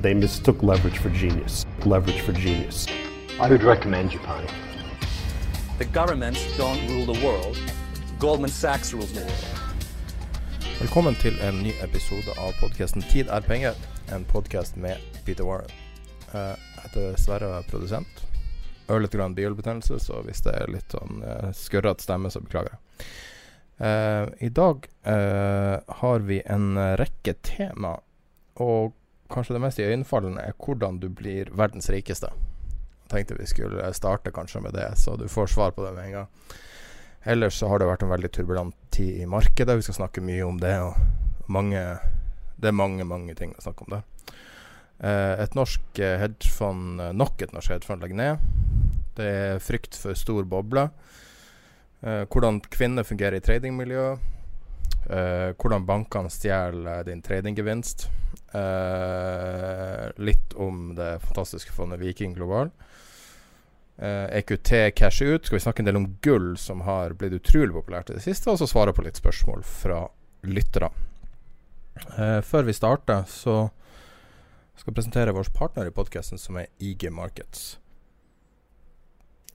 They mistook leverage for genius. Leverage for genius. I would recommend Japan. The governments don't rule the world. Goldman Sachs rules the world. Velkommen til en ny episode av podkasten 'Tid er penger', en podkast med Peter Warren. Eh, Jeg heter Sverre og er produsent. Ørlite grann bihulebetennelse, så hvis det er litt sånn uh, skurrete stemme, så beklager jeg. Eh, I dag eh, har vi en rekke tema, og kanskje det mest iøynefallende er hvordan du blir verdens rikeste. Tenkte vi skulle starte kanskje med det, så du får svar på det med en gang. Ellers så har det vært en veldig turbulent tid i markedet. Vi skal snakke mye om det, og mange, det er mange, mange ting å snakke om der. Eh, et norsk eh, hedgefond, eh, nok et norsk hedgefond legger ned. Det er frykt for stor boble. Hvordan kvinner fungerer i tradingmiljøet. Eh, hvordan bankene stjeler din tradinggevinst. Uh, litt om det fantastiske fondet Viking Global. EQT cash ut. Skal vi snakke en del om gull, som har blitt utrolig populært i det siste, og så svare på litt spørsmål fra lyttere. før vi starter, så skal jeg presentere vår partner i podkasten, som er IG Markets.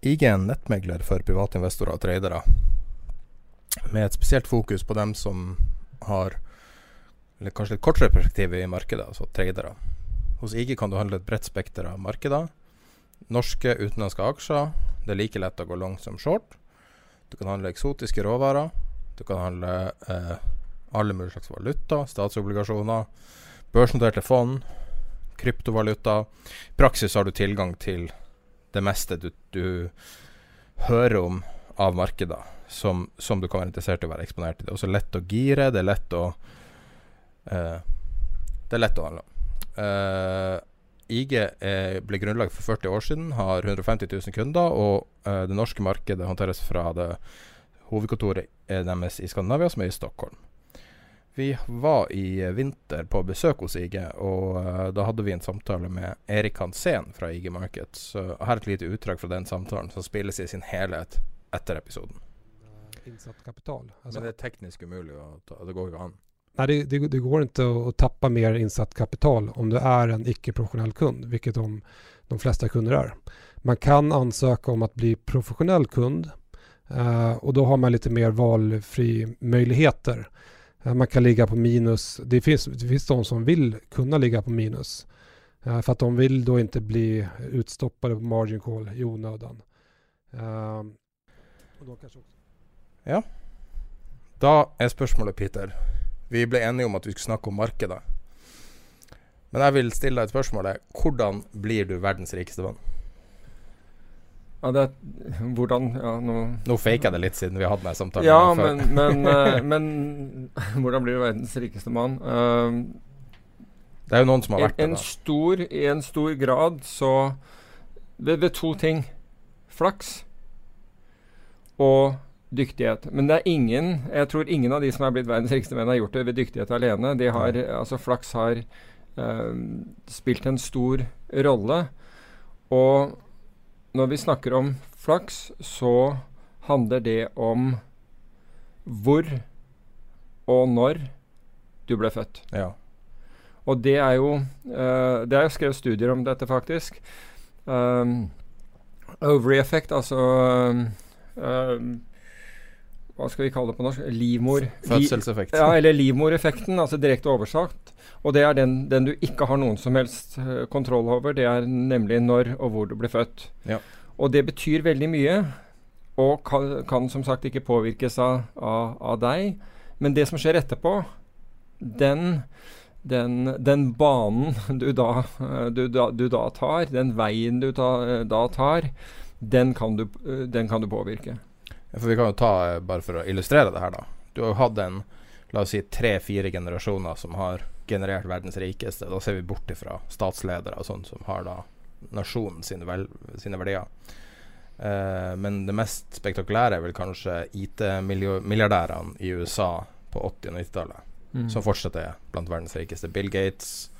IG er en nettmegler for private investorer og tradere, med et spesielt fokus på dem som har eller kanskje litt kortere perspektiv i markedet, altså tradere. Hos IG kan du handle et bredt spekter av markeder. Norske, utenlandske aksjer. Det er like lett å gå long som short. Du kan handle eksotiske råvarer. Du kan handle eh, alle mulige slags valuta, statsobligasjoner, børsnoterte fond, kryptovaluta. I praksis har du tilgang til det meste du, du hører om av markeder som, som, du kan være interessert i å være eksponert i. Det er også lett å gire, det er lett å uh, Det er lett å handle. Uh, IG er, ble grunnlaget for 40 år siden, har 150 000 kunder, og uh, det norske markedet håndteres fra det hovedkontoret deres i Skandinavia, som er i Stockholm. Vi var i vinter på besøk hos IG, og uh, da hadde vi en samtale med Erik Hansen fra IG Markets. Uh, her er et lite utdrag fra den samtalen som spilles i sin helhet etter episoden. Insatt kapital. Altså, Men det er teknisk umulig å ta, det går ikke an. Nei, det, det, det, går ikke å tappe mer insatt kapital om du er en ikke-professionell kund, vilket de, de fleste kunder er. Man kan ansøke om å bli professionell kund uh, og da har man litt mer valfri Uh, Man kan ligge på minus. Det finnes, det finns de som vil kunne ligge på minus. for att de vil da ikke bli utstoppet på margin call i onödan. Ja. Da er spørsmålet, Peter. Vi ble enige om at vi skulle snakke om markedet. Men jeg vil stille deg et spørsmål. Hvordan blir du verdens rikeste mann? Ja, det, er, hvordan ja, Nå, nå faker jeg det litt, siden vi hadde den samtalen. Ja, men, men, uh, men, hvordan blir du verdens rikeste mann? Uh, det er jo noen som har vært en, det. Stor, I en stor grad så ved, ved, to ting. Flaks og dyktighet. Men det er ingen Jeg tror ingen av de som er blitt verdens rikeste menn, har gjort det ved dyktighet alene. De har, altså Flaks har uh, spilt en stor rolle. Og når vi snakker om flaks, så handler det om hvor og når du ble født. Ja. Og det er jo uh, Det er jo skrevet studier om dette, faktisk. Um, ovary effect, altså um, um, hva skal vi kalle det på norsk? Livmor... Fødselseffekt. Ja, eller livmoreffekten, altså direkte oversagt. Og det er den, den, du ikke har noen som helst uh, kontroll over. Det er nemlig når og hvor du blir født. Ja. Og det betyr veldig mye, og kan, kan som sagt ikke påvirkes av, av, av, deg. Men det som skjer etterpå, den, den, den banen du da, du, da, du da, tar, den veien du ta, da tar, den kan du, den kan du påvirke. For Vi kan jo ta, eh, bare for å illustrere det her, da. Du har jo hatt en la oss si tre-fire generasjoner som har generert verdens rikeste. Da ser vi bort ifra statsledere og sånn som har da nasjonen sine, vel, sine verdier. Uh, men det mest spektakulære er vel kanskje IT-milliardærene i USA på 80- og 90-tallet, mm. som fortsatt er blant verdens rikeste. Bill Gates,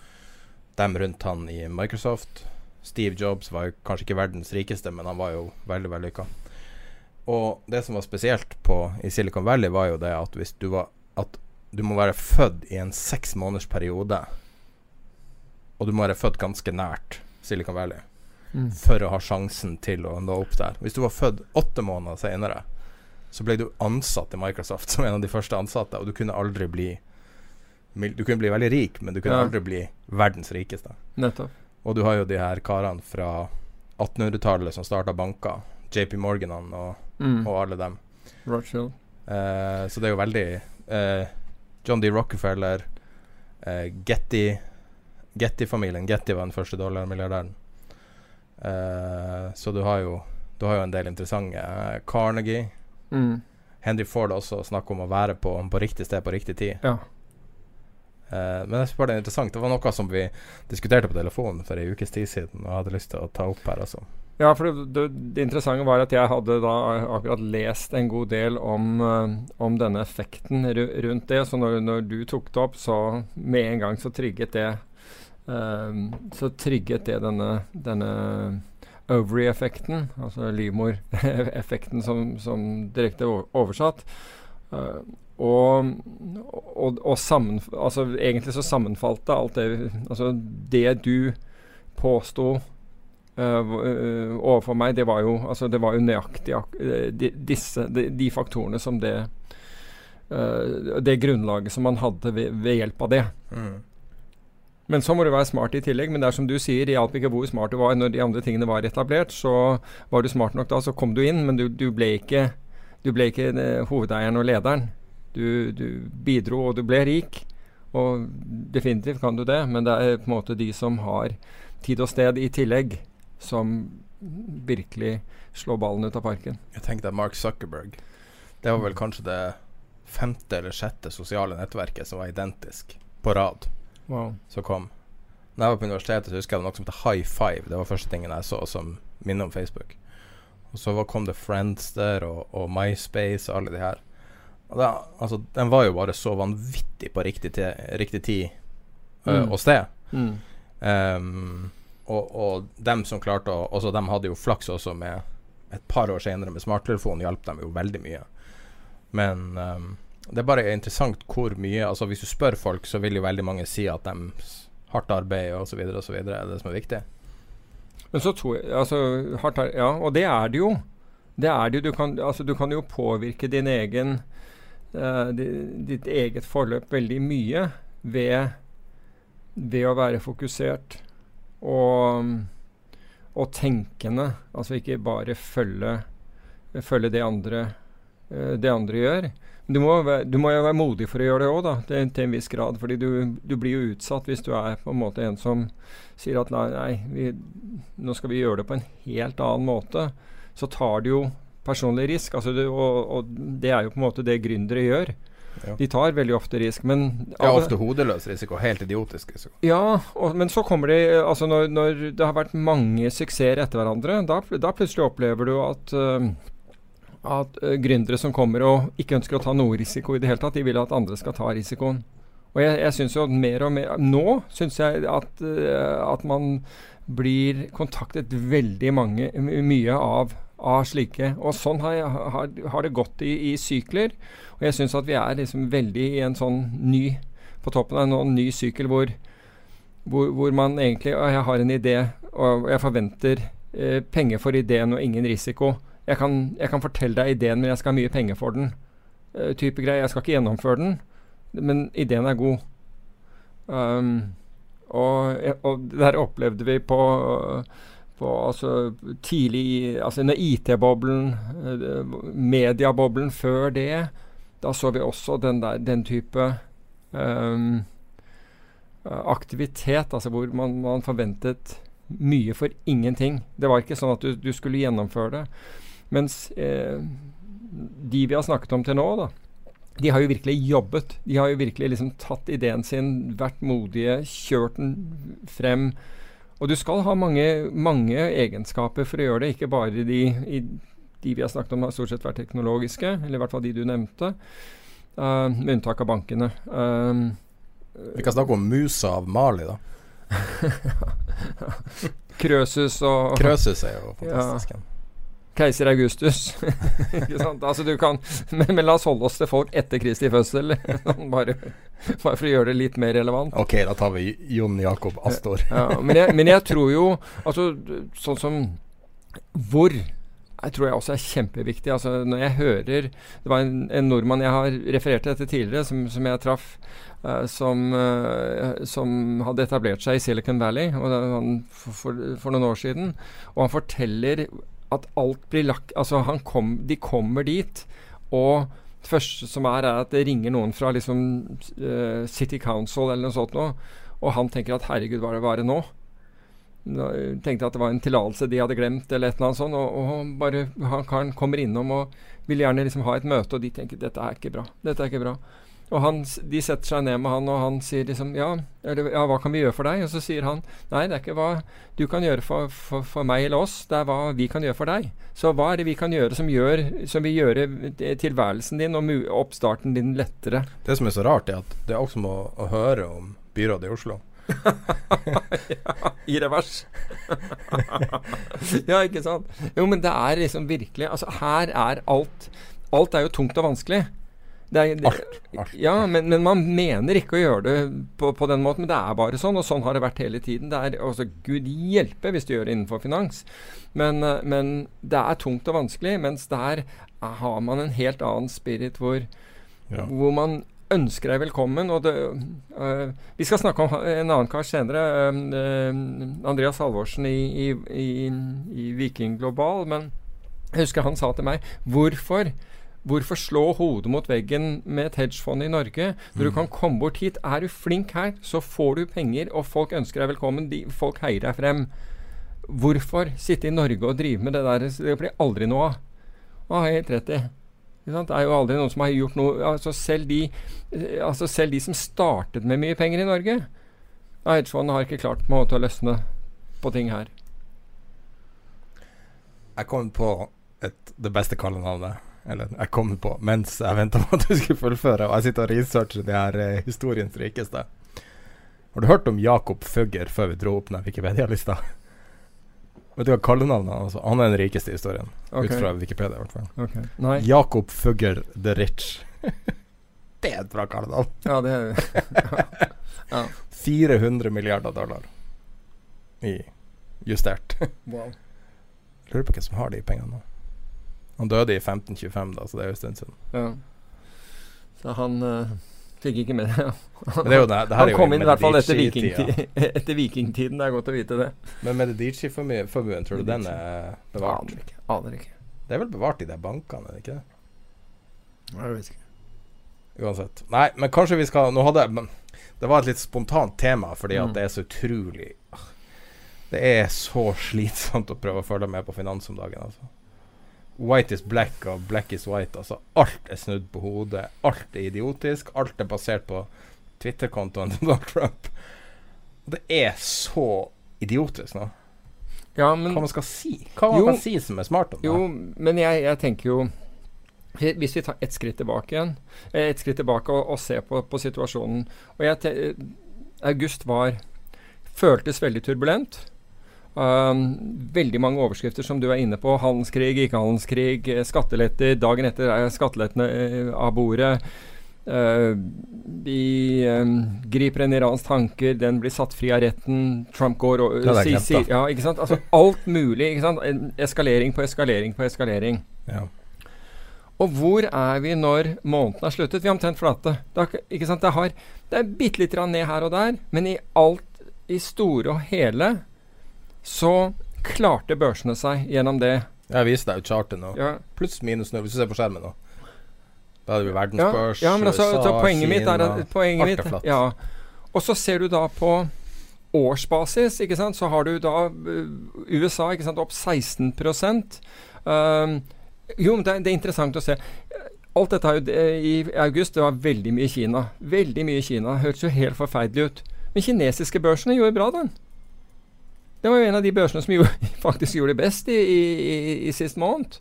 dem rundt han i Microsoft. Steve Jobs var jo kanskje ikke verdens rikeste, men han var jo veldig vellykka. Og det som var spesielt på, i Silicon Valley, var jo det at hvis du var At du må være født i en seks måneders periode, og du må være født ganske nært Silicon Valley mm. for å ha sjansen til å nå opp der. Hvis du var født åtte måneder senere, så ble du ansatt i Microsoft som en av de første ansatte, og du kunne aldri bli Du kunne bli veldig rik, men du kunne ja. aldri bli verdens rikeste. Nettopp. Og du har jo de her karene fra 1800-tallet som starta banker. JP Morganene og mm. og alle dem. Rothschild. Uh, så det er jo veldig uh, John D. Rockefeller, uh, Getty Getty-familien. Getty var den første dollarmilliardæren. så du har jo Du har jo en del interessante. Carnegie. Mm. Henry Ford også snakker om å være på, på riktig sted på riktig tid. Ja. men jeg synes bare det er interessant. Det var noe som vi diskuterte på telefonen for ei ukes tid siden, og hadde lyst til å ta opp her. Altså. Ja, for det, det, det, interessante var at jeg hadde da akkurat lest en god del om, uh, om denne effekten rundt det. Så når, når, du tok det opp, så med en gang så trigget det um, Så trigget det denne, denne ovary-effekten, altså livmor-effekten som, som, direkte oversatt. Uh, og, og, og sammen, altså egentlig så sammenfalt det alt det Altså det du påsto uh, overfor meg, det var jo, altså, det var jo nøyaktig uh, de, disse, de, de, faktorene som det uh, Det grunnlaget som man hadde ved, ved hjelp av det. Mm. Men så må du være smart i tillegg. Men det er som du sier, det hjalp ikke hvor smart du var når de andre tingene var etablert. Så var du smart nok da, så kom du inn, men du, du ble ikke, du ble ikke hovedeieren og lederen. Du, du, bidro, og du ble rik. Og definitivt kan du det, men det er på en måte de som har tid og sted i tillegg, som virkelig slår ballen ut av parken. Jeg tenkte at Mark Zuckerberg Det var vel kanskje det femte eller sjette sosiale nettverket som var identisk på rad. Wow. Som kom. Da jeg var på universitetet, så husker jeg det noe som het High Five. Det var første tingen jeg så som minner om Facebook. Og så kom det Friendster og, og MySpace og alle de her. Og da, altså, den var jo bare så vanvittig på riktig, riktig tid mm. og sted. Mm. Um, og, og dem som klarte å også, De hadde jo flaks også med Et par år senere med smarttelefon hjalp dem jo veldig mye. Men um, det er bare interessant hvor mye Altså Hvis du spør folk, så vil jo veldig mange si at de hardt arbeid osv. osv. er det som er viktig. Men så tror jeg altså, hardt, Ja, og det er det jo. Det er det jo. Du kan, altså, du kan jo påvirke din egen uh, ditt eget forløp veldig mye ved, ved å være fokusert og, og tenkende. Altså ikke bare følge, følge det, andre, uh, det andre gjør. Du må, du må, jo være modig for å gjøre det òg, til, en viss grad. fordi du, du, blir jo utsatt hvis du er på en måte en som sier at nei vi, nå skal vi gjøre det på en helt annen måte. Så tar du jo personlig risk. Altså du, og, og, det er jo på en måte det gründere gjør. Ja. De tar veldig ofte risk, men Ja, ofte hodeløs risiko. Helt idiotisk risiko. Ja, og, men så kommer de Altså når, når, det har vært mange suksesser etter hverandre, da, da plutselig opplever du at uh, at uh, gründere som kommer og ikke ønsker å ta noe risiko i det hele tatt, de vil at andre skal ta risikoen. Og jeg, jeg syns jo mer og mer Nå syns jeg at, uh, at man blir kontaktet veldig mange, mye av av slike. Og sånn har, har, har det gått i, i, sykler. Og jeg syns at vi er liksom veldig i en sånn ny På toppen av en ny sykkel hvor, hvor, hvor man egentlig Og jeg har en idé, og jeg forventer eh, penger for ideen og ingen risiko. Jeg kan, jeg kan, fortelle deg ideen, men jeg skal ha mye penger for den. eh, type greie. Jeg skal ikke gjennomføre den, men ideen er god. Um, og, og der opplevde vi på, på altså, tidlig Altså under IT-boblen, uh, medieboblen før det, da så vi også den, der, den type um, aktivitet, altså hvor man, man, forventet mye for ingenting. Det var ikke sånn at du, du skulle gjennomføre det. Mens eh, de vi har snakket om til nå, da, de har jo virkelig jobbet. De har jo virkelig liksom tatt ideen sin, vært modige, kjørt den frem. Og du skal ha mange, mange egenskaper for å gjøre det, ikke bare de, i, de vi har snakket om har stort sett vært teknologiske, eller i hvert fall de du nevnte, uh, med unntak av bankene. Um, vi kan snakke om musa av Mali, da. Krøsus og Krøsus er jo fantastisk. Ja. Keiser Augustus. ikke sant? Altså du kan, men, men, la oss holde oss til folk etter Kristi fødsel. bare, bare, for å gjøre det litt mer relevant. Ok, da tar vi Jon Jakob Astor. ja, men, jeg, men, jeg, tror jo Altså sånn som Hvor jeg tror jeg også er kjempeviktig. Altså Når jeg hører Det var en, en nordmann jeg har referert til dette tidligere, som, som jeg traff, uh, som, uh, som, hadde etablert seg i Silicon Valley og, han, for, for, for, noen år siden. Og han forteller at alt blir lagt Altså, kom, de kommer dit, og det første som er, er at det ringer noen fra liksom uh, City Council eller noe sånt noe, og han tenker at herregud, hva er det, er nå? Tenkte at det var en tillatelse de hadde glemt, eller et eller annet sånt. Og, og bare han karen kommer innom og vil gjerne liksom ha et møte, og de tenker dette er ikke bra. Dette er ikke bra. Og han, De setter seg ned med han, og han sier liksom ja, eller, ja, hva kan vi gjøre for deg? Og så sier han nei, det er ikke hva du kan gjøre for, for, for, meg eller oss, det er hva vi kan gjøre for deg. Så hva er det vi kan gjøre som, gjør, som vil gjøre tilværelsen din og oppstarten din lettere? Det som er så rart, er at det er også som å, å høre om byrådet i Oslo. ja, I revers. ja, ikke sant. Jo, men det er liksom virkelig Altså, her er alt Alt er jo tungt og vanskelig. Er, det, art, art. Ja, men, men, man mener ikke å gjøre det på, på, den måten. Men det er bare sånn, og sånn har det vært hele tiden. Det er også Gud hjelpe hvis du gjør det innenfor finans. Men, eh, men det er tungt og vanskelig, mens der har man en helt annen spirit hvor, ja. hvor man ønsker deg velkommen. Og det, øh, vi skal snakke om en annen kar senere. Øh, Andreas Halvorsen i, i, i, i Viking Global. Men jeg husker han sa til meg Hvorfor Hvorfor slå hodet mot veggen med et hedgefond i Norge? Når mm. du kan komme bort hit, er du flink her, så får du penger, og folk ønsker deg velkommen. De, folk heier deg frem. Hvorfor sitte i Norge og drive med det der? Det blir aldri noe av. Har helt rett i. Det er jo aldri noen som har gjort noe altså selv, de, altså selv de som startet med mye penger i Norge Hedgefondet har ikke klart på en måte å løsne på ting her. Jeg kom på et, det beste kallenavnet eller jeg kom på mens jeg venta på at du skulle fullføre, og jeg sitter og researcher de her eh, historiens rikeste. Har du hørt om Jakob Fugger før vi dro opp den Wikipedia-lista? Vet du hva kallenavnet hans altså, Han er den rikeste i historien. Okay. Ut fra Wikipedia, i hvert fall. Okay. Jakob Fugger the Rich. det er et bra kallenavn. Ja, det er ja. 400 milliarder dollar i justert. wow. Lurer på hvem som har de pengene nå. Han døde i 1525, da, så det er jo en stund siden. Ja. Så han uh, fikk ikke med det. han, det, det, det han kom inn i hvert fall etter, vikingtid, etter vikingtiden. Det er godt å vite det. Men Medici-formuen, tror du den er bevart? Aner ikke. Aner ikke. Det er vel bevart i de bankene, er det ikke det? Jeg vet ikke. Uansett. Nei, men kanskje vi skal Nå hadde jeg Det var et litt spontant tema, fordi at mm. det er så utrolig Det er så slitsomt å prøve å følge med på finans om dagen, altså. White is black og black is white. Altså alt er snudd på hodet. Alt er idiotisk. Alt er basert på Twitter-kontoen til Donald Trump. Det er så idiotisk nå. Ja, men, Hva man skal si? Hva man jo, kan si som er smart om det? Jo, men jeg, jeg, tenker jo Hvis vi tar ett skritt tilbake igjen, eh, et skritt tilbake og, og ser på, på, situasjonen og jeg, August var føltes veldig turbulent. Um, veldig mange overskrifter som du er inne på. Handelskrig, ikke handelskrig, eh, skatteletter. Dagen etter er skattelettene uh, av bordet. Uh, vi um, griper en iransk tanker, den blir satt fri av retten. Trump går og uh, sier si, ja? Altså alt mulig. Eskalering på eskalering på eskalering. Ja. Og hvor er vi når måneden er sluttet? Vi er omtrent flate. Det, er, det, har, det er bitte grann ned her og der, men i alt, i store og hele, så klarte børsene seg gjennom det. Jeg viser deg jo chartet nå. Ja, Pluss minus nå, hvis du ser på skjermen nå. Da hadde vi ja, verdensbørs, ja men altså, USA, så poenget mitt er Kina at poenget mitt, flatt. ja. Og så ser du da på årsbasis, ikke sant, så har du da uh, USA ikke sant, opp 16 um, Jo, men det, er- det er interessant å se. Alt dette jo, i august det var veldig mye Kina. Veldig mye Kina. Hørtes jo helt forferdelig ut. Men kinesiske børsene gjorde bra, den. Det var jo en av de børsene som gjorde, faktisk gjorde det best i, i, i, i sist måned.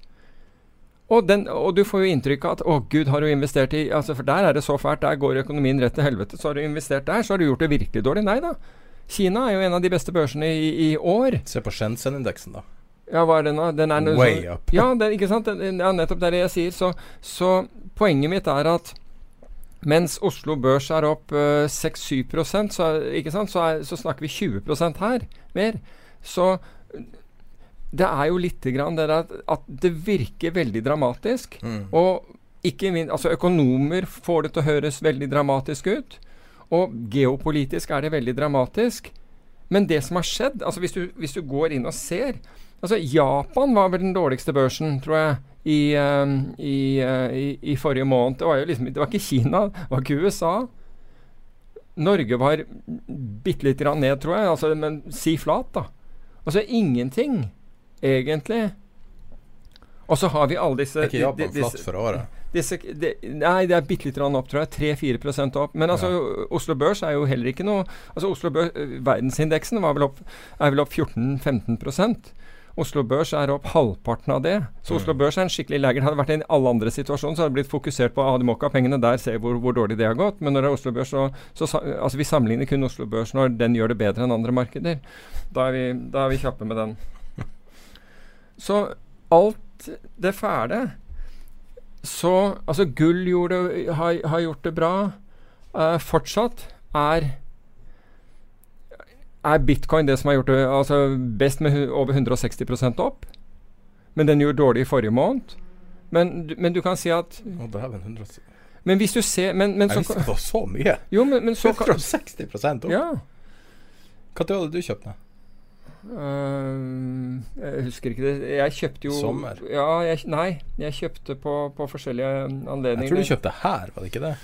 Og, den, og du får jo inntrykk av at å gud, har du investert i altså For der er det så fælt, der går økonomien rett til helvete. Så har du investert der, så har du gjort det virkelig dårlig. Nei da. Kina er jo en av de beste børsene i, i år. Se på Shenzhen-indeksen, da. Ja, hva er den da? Den er Way sånn- up. Ja, det, ikke sant? Den, ja, nettopp det er det jeg sier. Så, så poenget mitt er at mens Oslo Børs er opp eh, 6-7 så, er- ikke sant? Så, er, så snakker vi 20% her mer. Så det er jo lite grann det at, at det virker veldig dramatisk. Mm. Og ikke minst, altså Økonomer får det til å høres veldig dramatisk ut. Og geopolitisk er det veldig dramatisk. Men det som har skjedd altså Hvis du, hvis du går inn og ser altså Japan var vel den dårligste børsen, tror jeg, i, eh, i, uh, i, i forrige måned. Det var jo liksom, det var ikke Kina, det var ikke USA. Norge var bitte lite grann ned, tror jeg. Altså, men si flat, da. Altså ingenting, egentlig. Og så har vi alle disse Er ikke Japan di- di- flatt for året? disse, de, nei, det er bitte lite grann opp, tror jeg. 3-4% opp. Men altså, Oslo Børs er jo heller ikke noe Altså, Oslo Børs, øh, Verdensindeksen var vel opp, er vel opp 14-15 Oslo Børs er opp halvparten av det. Så Oslo Børs er en skikkelig laggard. Hadde det vært i alle andre situasjoner, så hadde det blitt fokusert på ah, du må ikke ha pengene der, se hvor, hvor dårlig det har gått. Men når det er Oslo Børs, så, så Altså, vi sammenligner kun Oslo Børs når den gjør det bedre enn andre markeder. Da er vi, da er vi kjappe med den. Så alt det fæle Så Altså, gull gjorde, har, har gjort det bra. Eh, fortsatt er er bitcoin det som har gjort det altså best med over 160% opp. Men den gjorde dårlig i forrige måned. Men, men du kan si at Å, dæven. 100 Men hvis du ser Men, men Jeg visste så, ikke det var så mye. Jo, men, men så kan 160 opp. Ja. Når hadde du kjøpt den? Uh, jeg husker ikke det. Jeg kjøpte jo Sommer? Ja, jeg, nei. Jeg kjøpte på, på forskjellige anledninger. Jeg tror du kjøpte her, var det ikke det?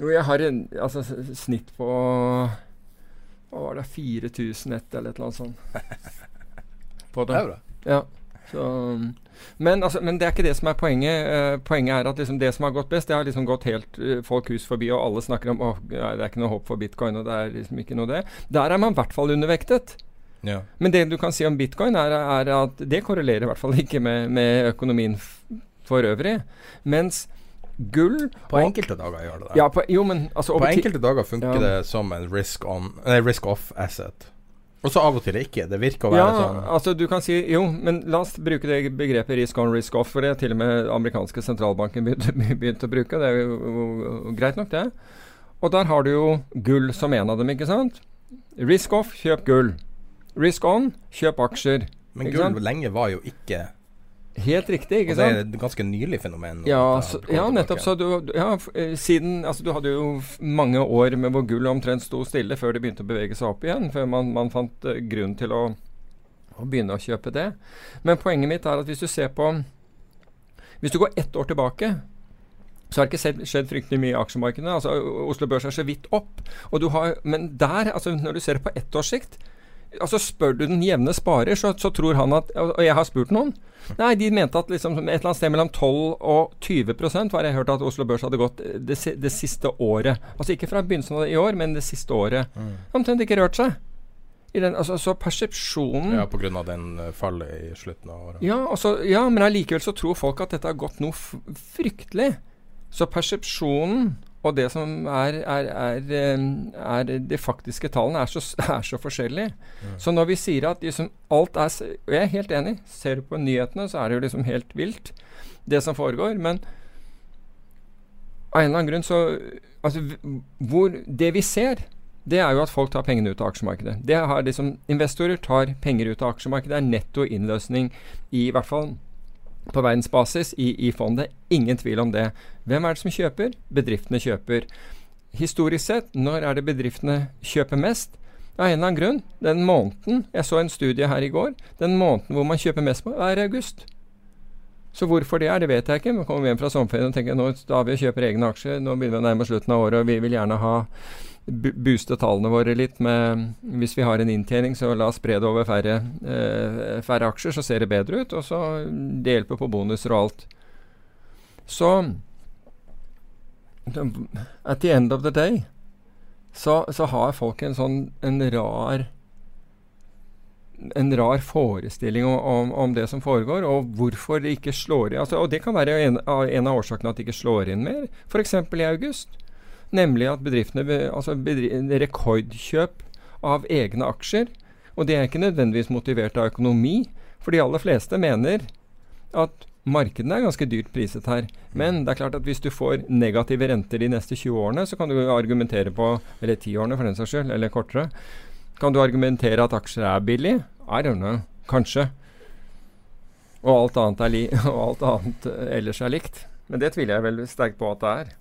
Jo, jeg har en altså, snitt på Hva var det? 4000 ett eller et eller annet sånt. På det. det Ja. Så, men, altså, men det er ikke det som er poenget. Uh, poenget er at liksom, det som har gått best, det har liksom gått helt uh, folk hus forbi, og alle snakker om at det er ikke noe håp for bitcoin, og det er liksom ikke noe det. Der er man i hvert fall undervektet. Ja. Men det du kan si om bitcoin, er, er at det korrelerer i hvert fall ikke med, med økonomien f for øvrig. Mens gull På og- enkelte dager gjør det det. Ja, på, jo, men altså På enkelte dager funker Ja. det som en risk on Nei, risk off asset. Og så av og til ikke. Det virker å være Ja, sånn altså du kan si Jo, men la oss bruke det begrepet risk on, risk off. For det til og med amerikanske sentralbanken begynt, begynt å bruke. Det er jo greit nok, det. Og der har du jo gull som en av dem, ikke sant? Risk off, kjøp gull. Risk on, kjøp aksjer. Men gull lenge var jo ikke Helt riktig, ikke sant? Og det er et ganske nylig fenomen. Ja, så, ja nettopp. Så du, ja, eh, siden Altså, du hadde jo mange år med hvor gullet omtrent sto stille før det begynte å bevege seg opp igjen. Før man, man fant eh, grunn til å, å begynne å kjøpe det. Men poenget mitt er at hvis du ser på Hvis du går ett år tilbake, så har det ikke skjedd, fryktelig mye i aksjemarkedene. Altså, Oslo Børs er så vidt opp. Og du har, men der, altså når du ser det på ettårssikt altså Spør du den jevne sparer, så, så tror han at Og jeg har spurt noen. Nei, de mente at liksom et eller annet sted mellom 12 og 20% var jeg hørt at Oslo Børs hadde gått det, det siste året. Altså ikke fra begynnelsen av i år, men det siste året. Omtrent ikke rørt seg. I den, altså, så persepsjonen Ja, pga. den eh, fallet i slutten av året. ja, altså, ja, men allikevel så tror folk at dette har gått noe fryktelig. Så persepsjonen og det som er, er, er, er de faktiske tallene, er så, er så forskjellige. Så når vi sier at liksom alt er Og jeg er helt enig. Ser du på nyhetene, så er det jo liksom helt vilt, det som foregår. Men av en eller annen grunn så Altså, hvor Det vi ser, det er jo at folk tar pengene ut av aksjemarkedet. Det har liksom, Investorer tar penger ut av aksjemarkedet. Det er netto innløsning i hvert fall på verdensbasis i, i fondet. Ingen tvil om det. Hvem er det som kjøper? Bedriftene kjøper. Historisk sett, når er det bedriftene kjøper mest? Av en eller annen grunn. Den måneden Jeg så en studie her i går. Den måneden hvor man kjøper mest på, er august. Så hvorfor det er, det vet jeg ikke. Man kommer hjem fra sommerferien og tenker nå da vi kjøper egne aksjer, nå begynner vi å nærme slutten av året, og vi vil gjerne ha booste tallene våre litt med Hvis vi har en inntjening, så la oss spre det over færre, eh, færre aksjer, så ser det bedre ut. Og så det hjelper på bonuser og alt. Så At the end of the day så, så har folk en sånn en rar en rar forestilling om, om, om, det som foregår, og hvorfor det ikke slår inn. Altså, og det kan være en, en, av årsakene at det ikke slår inn mer, f.eks. i august. Nemlig at bedriftene altså bedri Rekordkjøp av egne aksjer. Og det er ikke nødvendigvis motivert av økonomi, for de aller fleste mener at markedene er ganske dyrt priset her. Men det er klart at hvis du får negative renter de neste 20 årene, så kan du argumentere på Eller 10 årene, for den saks skyld, eller kortere. Kan du argumentere at aksjer er billig? I don't know. Kanskje. Og alt annet, er og alt annet ellers er likt. Men det tviler jeg veldig sterkt på at det er.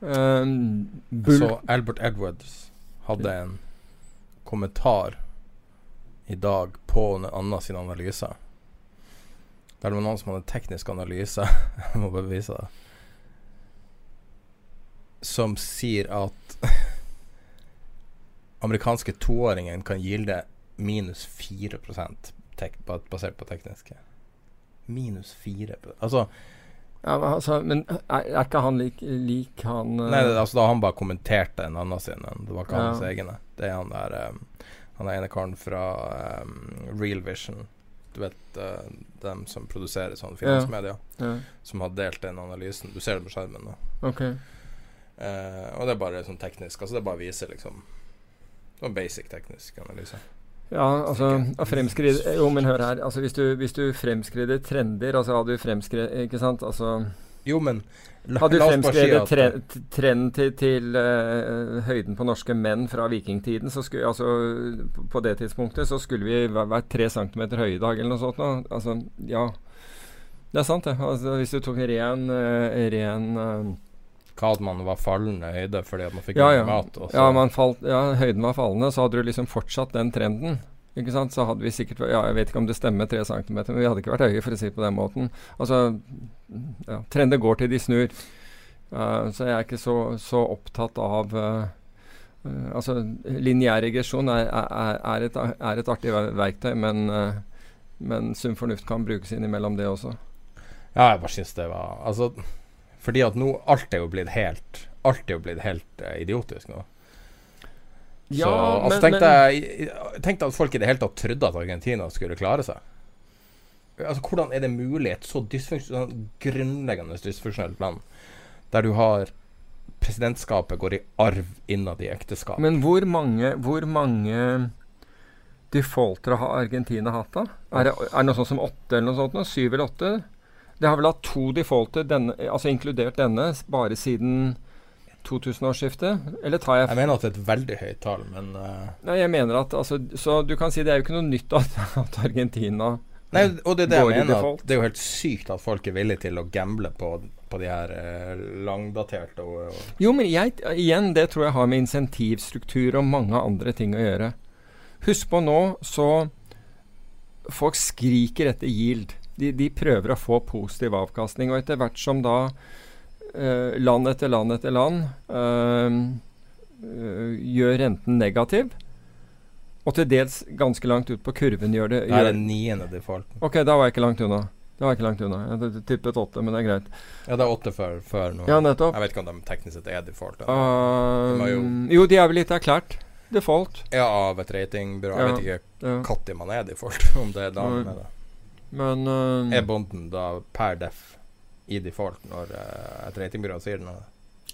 Um, så Albert Edwards hadde en kommentar i dag på Anna sin analyse. Der det var noen som hadde teknisk analyse, jeg må bare vise det, som sier at amerikanske toåringen kan gilde minus 4% basert på tekniske. Minus 4 Altså ja, altså, men er, er, ikke han lik, lik han uh, Nei, altså da han bare kommenterte en annen sin. Det var ikke ja. hans egne. Det er han der um, Han er ene karen fra um, Real Vision. Du vet uh, dem som produserer sånne finansmedier, ja. ja. som har delt den analysen. Du ser det på skjermen nå. Okay. Uh, og det er bare sånn teknisk. Altså det bare viser liksom Sånn basic teknisk analyse. Ja, altså fremskride Jo, men hør her. Altså, hvis, du, hvis du fremskrider trender Altså hadde du fremskredet Ikke sant? Altså Jo, men la, Hadde du fremskredet tre, trenden til, til uh, høyden på norske menn fra vikingtiden, så skulle altså På det tidspunktet så skulle vi vært tre centimeter høye i dag, eller noe sånt. noe. Altså, ja. Det er sant, det. Altså, hvis du tok ren, uh, ren uh, hva at man var fallende høyde fordi at man fikk ja, ja. mat. Ja, falt, ja, høyden var fallende, så hadde du liksom fortsatt den trenden. Ikke sant? Så hadde vi sikkert Ja, jeg vet ikke om det stemmer, tre centimeter, men vi hadde ikke vært høye, for å si det på den måten. Altså, ja, trender går til de snur. Uh, så jeg er ikke så, så opptatt av uh, uh, Altså, lineær regresjon er, er, er, et, er, et, artig verktøy, men, men sunn fornuft kan brukes innimellom det også. Ja, jeg bare syns det var Altså fordi at nå alt er jo blitt helt Alt er jo blitt helt uh, idiotisk nå. Ja, så, altså, men, tenkte jeg tenkte at folk i det hele tatt trodde at Argentina skulle klare seg. Altså, Hvordan er det mulig, et så dysfunksjonelt, grunnleggende dysfunksjonelt land, der du har presidentskapet går i arv innad i ekteskap? Men hvor mange, hvor mange defaultere har Argentina hatt, da? Er det, er det noe sånt som åtte eller noe sånt? Syv eller åtte? Det har vel hatt to defaulter, denne, altså inkludert denne, bare siden 2000-årsskiftet? Eller tar jeg Jeg mener at det er et veldig høyt tall, men uh... Nei, jeg mener at altså, Så du kan si det er jo ikke noe nytt at, at Argentina Nei, og det er det jeg mener. At det er jo helt sykt at folk er villige til å gamble på, på de her eh, langdaterte og, og, Jo, men jeg, igjen, det tror jeg har med insentivstruktur og mange andre ting å gjøre. Husk på nå så Folk skriker etter yield de, de, prøver å få positiv avkastning. Og etter hvert som da eh, land etter land etter land eh, eh, gjør renten negativ, og til dels ganske langt ut på kurven gjør det Det er niende defaulten. Ok, da var jeg ikke langt unna. Det var ikke langt unna. Jeg tippet åtte, men det er greit. Ja, det er åtte før, før nå. Ja, nettopp. Jeg vet ikke om de teknisk sett er default. Uh, de jo, jo, de er vel litt erklært default. Ja, av et ratingbyrå. Jeg vet ikke når ja. man er default, om det er da med det. Men uh, Er bonden da per def i default når uh, et ratingbyrå sier noe?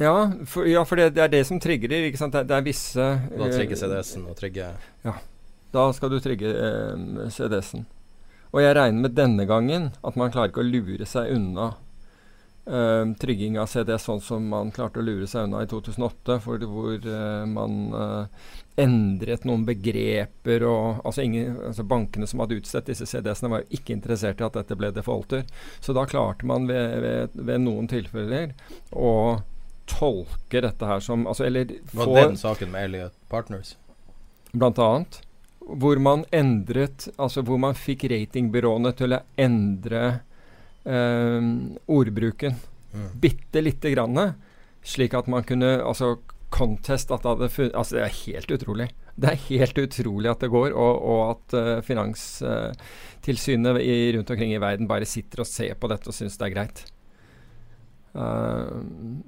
Ja, for, ja, for det, det, er det som trigger ikke sant? Det, det er visse Da trigger eh, CDS-en og trigger Ja. Da skal du trigge eh, CDS-en. Og jeg regner med denne gangen at man klarer ikke å lure seg unna eh, trygging av CDS sånn som man klarte å lure seg unna i 2008, for, hvor eh, man endret noen begreper og altså, ingen, altså Bankene som hadde utstedt disse CDS-ene, var jo ikke interessert i at dette ble defaulter. Så da klarte man ved, ved, ved noen tilfeller å tolke dette her som altså, eller Var få, den saken med Elliot Partners? blant annet. Hvor man endret Altså hvor man fikk ratingbyråene til å endre eh, ordbruken Mm. bitte lite grann. Slik at man kunne Altså contest at det hadde funnet Altså det er helt utrolig. Det er helt utrolig at det går, og, og at uh, Finanstilsynet i, rundt omkring i verden bare sitter og ser på dette og syns det er greit. Uh,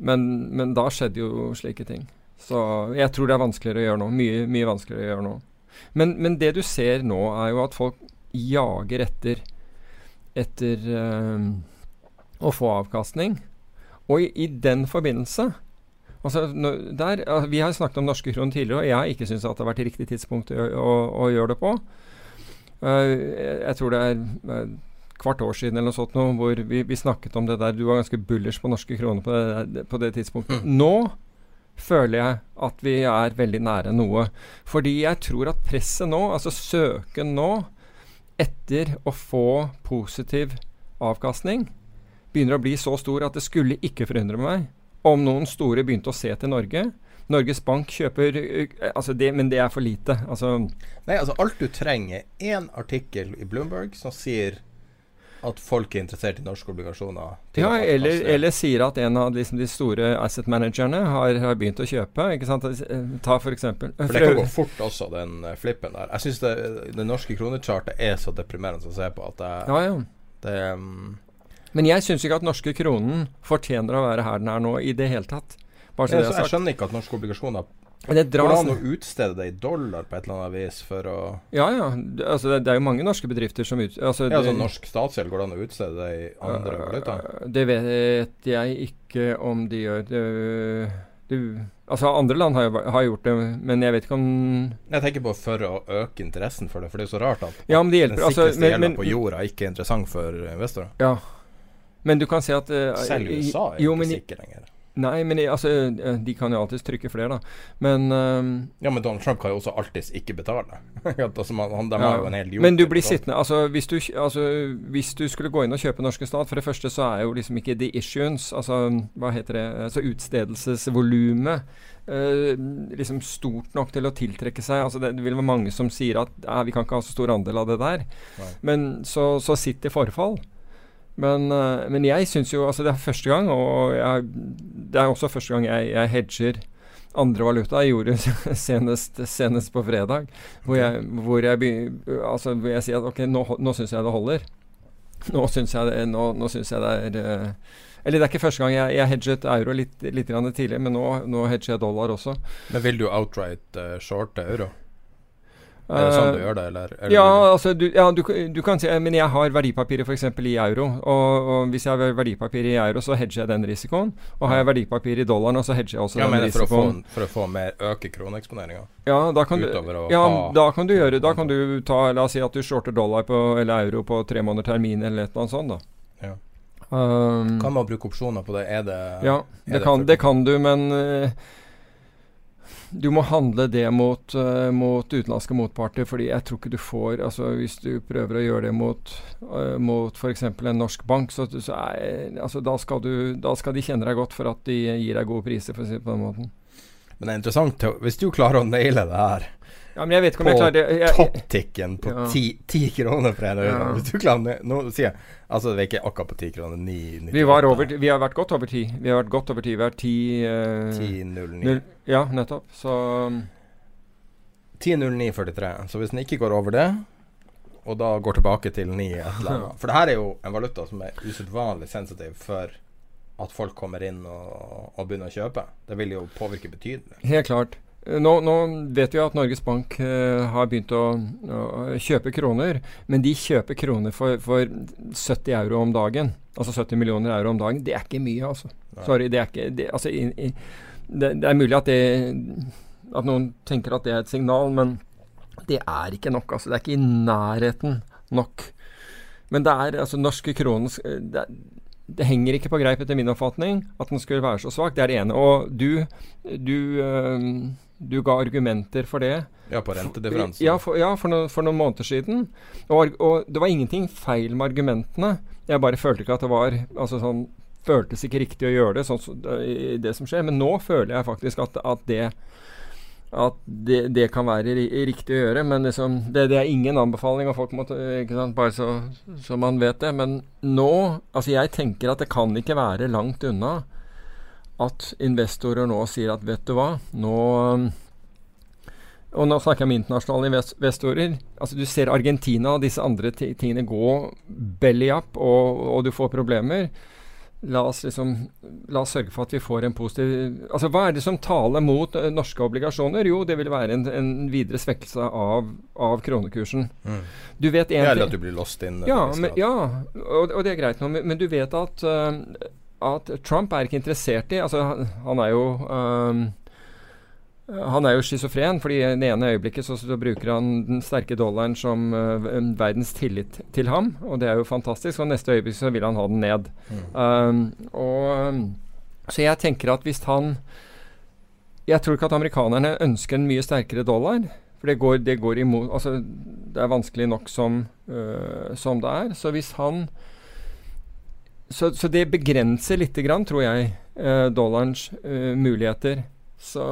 men, men da skjedde jo slike ting. Så jeg tror det er vanskeligere å gjøre nå. Mye, mye vanskeligere å gjøre nå. Men, men det du ser nå, er jo at folk jager etter etter uh, å få avkastning. Og i, i den forbindelse altså, der, Vi har snakket om norske kroner tidligere, og jeg har ikke syntes at det har vært riktig tidspunkt å, å, å gjøre det på. Eh, jeg, tror det er eh, kvart år siden eller noe sånt nå, hvor vi, vi snakket om det der. Du var ganske bullers på norske kroner på det, på det tidspunktet. Nå føler jeg at vi er veldig nære noe. Fordi jeg tror at presset nå, altså søken nå etter å få positiv avkastning, begynner å bli så stor at det skulle ikke forundre meg om noen store begynte å se til Norge. Norges Bank kjøper altså det, Men det er for lite. Altså, Nei, altså alt du trenger, er én artikkel i Bloomberg som sier at folk er interessert i norske obligasjoner. ja, eller, eller sier at en av liksom, de store asset managerne har, har begynt å kjøpe. Ikke sant? Eh, Ta for eksempel For det kan gå fort også, den eh, flippen der. Jeg syns det, det norske kronechartet er så deprimerende å se på at det, Ja, ja. det mm, Men jeg syns ikke at norske kronen fortjener å være her den er nå, i det hele tatt. Bare så jeg, det jeg, jeg skjønner ikke at norske obligasjoner det Går det an å utstede det i dollar på et eller annet vis for å Ja, ja. Altså, det, det er jo mange norske bedrifter som ut... Altså, Ja, altså norsk statsgjeld, går det an å utstede det i andre? Øh, Det vet jeg ikke om de gjør. Det, det, altså Andre land har, har gjort det, men jeg vet ikke om Jeg tenker på for å øke interessen for det, for det er jo så rart at Ja, men det den hjelper. Altså, sikreste men, gjelda men, på jorda ikke er interessant for investorer. ja. Men du kan se at uh, Selv USA er jo, ikke sikker lenger. Nei, men altså, øh, de kan jo alltids trykke flere, da. Men øhm, Ja, men Donald Trump kan jo også alltids ikke betale. Altså, han, de Ja. jo en hel Men du blir sittende altså hvis, du, altså hvis du skulle gå inn og kjøpe norske stat For det første så er jo liksom ikke the issues, altså hva heter det Altså utstedelsesvolumet uh, liksom stort nok til å tiltrekke seg Altså det, det vil være mange som sier at vi kan ikke ha så stor andel av det der. Nei. Men så, så sitt i forfall. Men, eh, men jeg syns jo Altså det er første gang, og jeg, det er også første gang jeg, jeg hedger andre valuta. Jeg gjorde senest, senest på fredag. Hvor jeg, hvor jeg, altså, hvor jeg sier at ok, nå, nå syns jeg det holder. Nå syns jeg, det- nå, nå synes jeg det er eh, Eller det er ikke første gang jeg, jeg hedget euro litt, litt tidligere, men nå, nå hedger jeg dollar også. Men vil du outright uh, shorte euro? Er det sånn du Eh, gjør det, eller? eller Ja, du- altså du, ja, du, du kan si Men jeg har verdipapirer f.eks. i euro. Og, og hvis jeg har verdipapirer i euro, så hedger jeg den risikoen. Og har jeg verdipapirer i dollaren, så hedger jeg også ja, den men for å, få, for å få mer øke kroneeksponeringa. Ja, da kan, du, ja, da kan du gjøre Da kan du ta La oss si at du shorter dollar på, eller euro på tre måneder termin eller et eller annet sånt, da. Ja. Um, Kan man bruke opsjoner på det? Er det ja, er det det kan, det kan du, men eh, du må handle det mot, uh, mot utenlandske motparter, fordi jeg tror ikke du får altså Hvis du prøver å gjøre det mot, uh, mot f.eks. en norsk bank, så, så er, altså, da, skal du, da skal de kjenne deg godt for at de gir deg gode priser, for å si det på den måten. Men det er interessant hvis du klarer å naile det her Ja, men jeg vet ikke om jeg klarer det. Topptikken på ti, ti kroner for en øre. Hvis du klarer Nå sier jeg Altså, det er ikke akkurat på ti kroner. Ni, Vi, var over, vi har vært godt over ti. Vi har vært godt over ti. Vi har ti eh, 10,09. null- Ja, nettopp. Så um, 10,0943. Så hvis den ikke går over det, og da går tilbake til 9 et eller annet For det her er jo en valuta som er usedvanlig sensitiv for at folk kommer inn og, og begynner å kjøpe. Det vil jo påvirke betydelig. Helt klart. Eh, Nå, nå vet vi at Norges Bank uh, har begynt å, å kjøpe kroner, men de kjøper kroner for, for 70 euro om dagen. Altså 70 millioner euro om dagen. Det er ikke mye, altså. Nei. Sorry, det er ikke det, altså, i, i, det, det er mulig at det At noen tenker at det er et signal, men det er ikke nok. Altså. Det er ikke i nærheten nok. Men det er altså norske kroner det er, det henger ikke på greip, etter min oppfatning, at den skulle være så svak. Det er det ene. Og du, du, øh, du ga argumenter for det. Ja, på rentedifferansen. Ja, for, ja, for, no, for noen måneder siden. Og, og, det var ingenting feil med argumentene. Jeg bare følte ikke at det var altså sånn, føltes ikke riktig å gjøre det, sånn, så, det, det som skjer. Men nå føler jeg faktisk at, at det at det, det, kan være riktig å gjøre. Men liksom, det, det, er ingen anbefaling, og folk må sant, bare så, så, man vet det. Men nå Altså, jeg tenker at det kan ikke være langt unna at investorer nå sier at vet du hva, nå og nå snakker jeg om internasjonale investorer. Altså Du ser Argentina og disse andre tingene gå belly up, og, og du får problemer. La oss, liksom, la oss sørge for at vi får en positiv Altså, Hva er det som taler mot uh, norske obligasjoner? Jo, det vil være en, en videre svekkelse av, av kronekursen. Mm. Du vet en Eller at du blir lost inn. Ja, men, ja og, og, det er greit nå. Men, men du vet at, uh, at Trump er ikke interessert i Altså, han, han er jo um, han er jo schizofren, fordi i det ene øyeblikket så, så, bruker han den sterke dollaren som uh, verdens tillit til ham, og det er jo fantastisk. Og neste øyeblikk så vil han ha den ned. Mm. Um, og, så jeg tenker at hvis han Jeg tror ikke at amerikanerne ønsker en mye sterkere dollar. For det går, det går imot Altså, det er vanskelig nok som, uh, som det er. Så hvis han Så, så det begrenser lite grann, tror jeg, uh, dollarens muligheter. Så,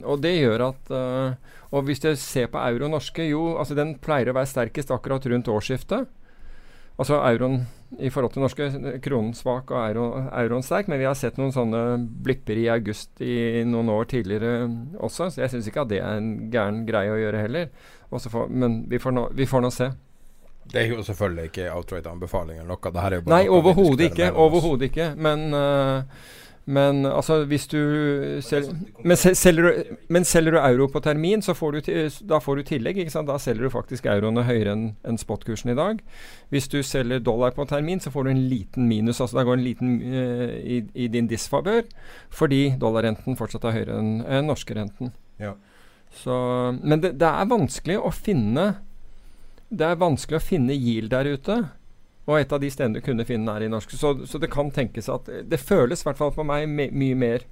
og det gjør at uh, Og hvis du ser på euro norske, jo, altså den pleier å være sterkest akkurat rundt årsskiftet. Altså euroen i forhold til norske, kronen svak og euro, euroen sterk. Men vi har sett noen sånne blipper i august i noen år tidligere også. Så jeg syns ikke at det er en gæren greie å gjøre heller. Men får, nå, vi får nå se. Det er jo selvfølgelig ikke outright anbefaling eller noe. Nei, overhodet ikke. Overhodet ikke. Men uh, men altså, hvis du sel, men, selger du, men selger du euro på termin, så får du, da får du tillegg. ikke sant? Da selger du faktisk euroene høyere enn en spotkursen i dag. Hvis du selger dollar på termin, så får du en liten minus. altså Da går en liten uh, i, i, din disfavør, fordi dollarrenten fortsatt er høyere enn uh, norske renten. Ja. Så, men det, det er vanskelig å finne Det er vanskelig å finne yield der ute. Og et av de stedene du kunne finne den er i norsk. Så, så, det kan tenkes at Det føles i hvert fall for meg my, mye mer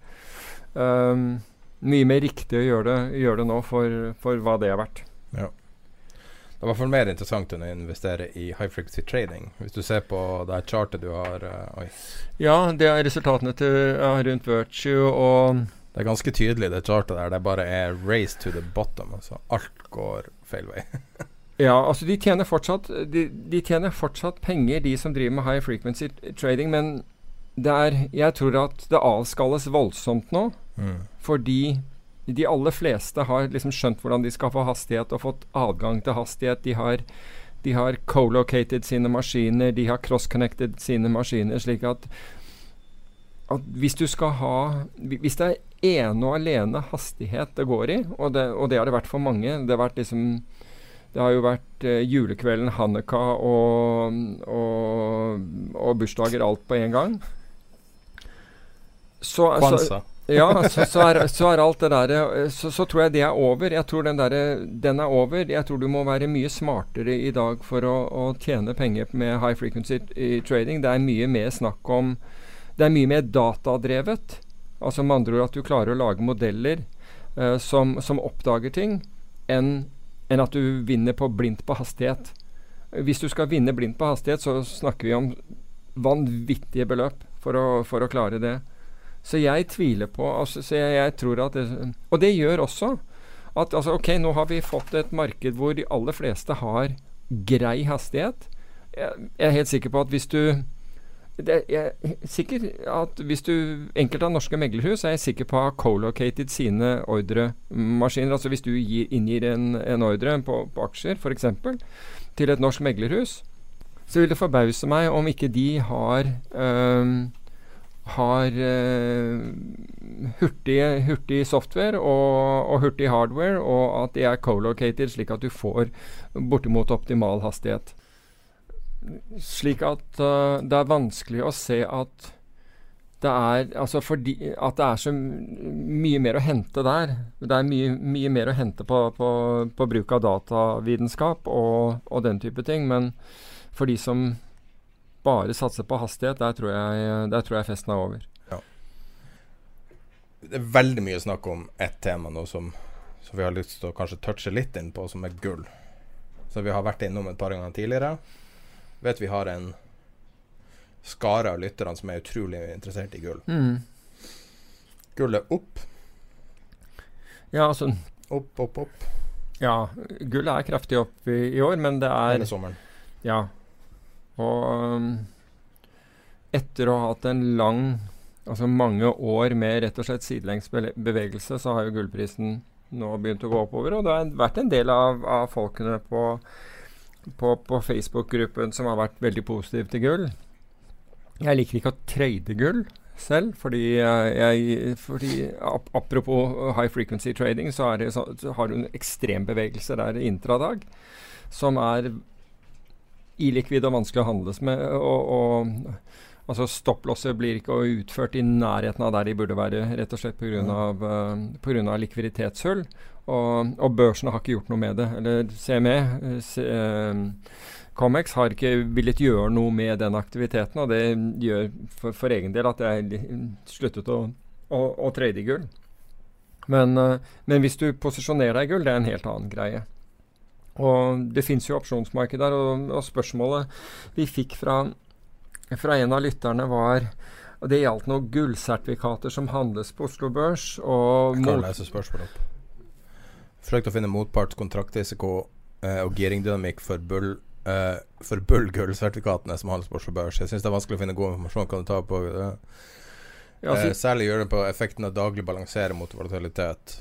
um, Mye mer riktig å gjøre det, gjøre det nå for, for, hva det er verdt. Ja. Det er i hvert fall mer interessant enn å investere i high frequency trading. Hvis du ser på det chartet du har uh, Ja, det er resultatene til, ja, rundt Virtue og Det er ganske tydelig, det chartet der. Det bare er race to the bottom. Altså alt går feil vei. Ja, altså de tjener, fortsatt, de, de tjener fortsatt penger, de som driver med high frequency trading, men er, jeg tror at det avskalles voldsomt nå. Mm. Fordi de aller fleste har liksom skjønt hvordan de skal få hastighet, og fått adgang til hastighet. De har, de har co-located sine maskiner, de har cross-connected sine maskiner, slik at, at hvis du skal ha Hvis det er ene og alene hastighet det går i, og det, og det har det vært for mange Det har vært liksom det har jo vært eh, julekvelden, Hanukka og, og, og, bursdager alt på en gang. Så, så, ja, så, så, er, så, er, alt det der eh, så, så, tror jeg det er over. Jeg tror den, der, den er over. Jeg tror du må være mye smartere i dag for å, å tjene penger med high frequency trading. Det er mye mer snakk om Det er mye mer datadrevet. Altså med andre ord at du klarer å lage modeller uh, som, som oppdager ting, enn enn at du vinner på blindt på hastighet. Hvis du skal vinne blindt på hastighet, så snakker vi om vanvittige beløp for å, for å klare det. Så jeg tviler på altså, jeg, jeg, tror at det, Og det gjør også at altså, ok, nå har vi fått et marked hvor de aller fleste har grei hastighet. Jeg, jeg er helt sikker på at hvis du det, er sikker at hvis du Enkelte av norske meglerhus er jeg sikker på å ha co-located sine ordremaskiner. Altså hvis du gir, inngir en, en ordre på, på aksjer, f.eks., til et norsk meglerhus, så vil det forbause meg om ikke de har øh, har øh, hurtig, hurtig, software og, og, hurtig hardware, og at de er co-located, slik at du får bortimot optimal hastighet. Slik at uh, det er vanskelig å se at det er altså fordi at det er så mye mer å hente der. Det er mye, mye mer å hente på, på, på bruk av datavitenskap og, og, den type ting. Men for de som bare satser på hastighet, der tror jeg, der tror jeg festen er over. Det er veldig mye snakk om ett tema nå som, som vi har lyst til å kanskje touche litt inn på, som er gull. Så vi har vært innom et par ganger tidligere. Vet vi har en skare av lytterne som er utrolig interessert i gull. Mm. Gull er opp, Ja, altså opp, opp, opp Ja, gullet er kraftig opp i, i år, men det er hele sommeren. Ja. Og um, etter å ha hatt en lang Altså mange år med rett og slett sidelengs bevegelse, så har jo gullprisen nå begynt å gå oppover. Og det har vært en del av, av folkene på, på, på Facebook-gruppen som har vært veldig positiv til gull. Jeg liker ikke å trade gull selv, fordi jeg, jeg fordi, ap Apropos high frequency trading, så, det så, så har du en ekstrem bevegelse der intradag som er illikvid og vanskelig å handles med. Og, og altså Stopplosser blir ikke utført i nærheten av der de burde være, rett og slett pga. Uh, av likviditetshull. Og, og børsene har ikke gjort noe med det. Eller CME, eh, C, eh, Comex, har ikke villet gjøre noe med den aktiviteten. Og det gjør for, for egen del at jeg sluttet å, å, å trade i gull. Men, eh, men hvis du posisjonerer deg i gull, det er en helt annen greie. Og det fins jo opsjonsmarked der, og, og spørsmålet vi fikk fra, fra en av lytterne var og Det gjaldt noen gullsertifikater som handles på Oslo Børs. Og Jeg kan lese spørsmålet opp. Forsøkte å finne motparts kontraktrisiko eh, og giringdynamikk for bull eh, for bull-gullsertifikatene som handles på Oslo Børs. Jeg syns det er vanskelig å finne god informasjon. Kan du ta på det? ja, eh, så, særlig gjøre det på effekten av daglig balansere mot volatilitet.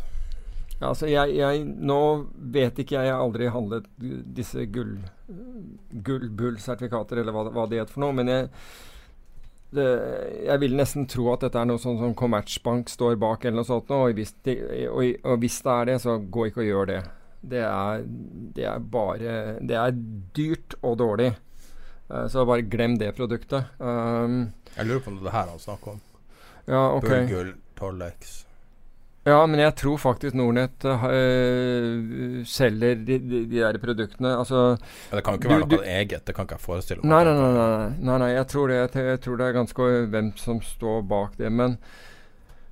ja, altså jeg, jeg, nå vet ikke jeg, jeg har aldri handlet disse gull gull-bull-sertifikater, eller hva, hva det het for noe. Men jeg, det, jeg vil nesten tro at dette er noe sånn som Commertsbank står bak, eller noe sånt. Og hvis, det, og, og hvis det er det, så gå ikke og gjør det. Det er, det er bare Det er dyrt og dårlig. Eh, så bare glem det produktet. Um, Jeg lurer på om det er her han snakker om. ja, OK. Bull-gull, 12X. Ja, men jeg tror faktisk Nordnett eh, selger de, de, de der produktene. Altså Ja, det kan jo ikke Du- være du- noe eget. Det kan ikke jeg forestille meg. Nei, nei, nei. nei, nei, nei jeg, tror det, jeg, tror det er ganske hvem som står bak det. Men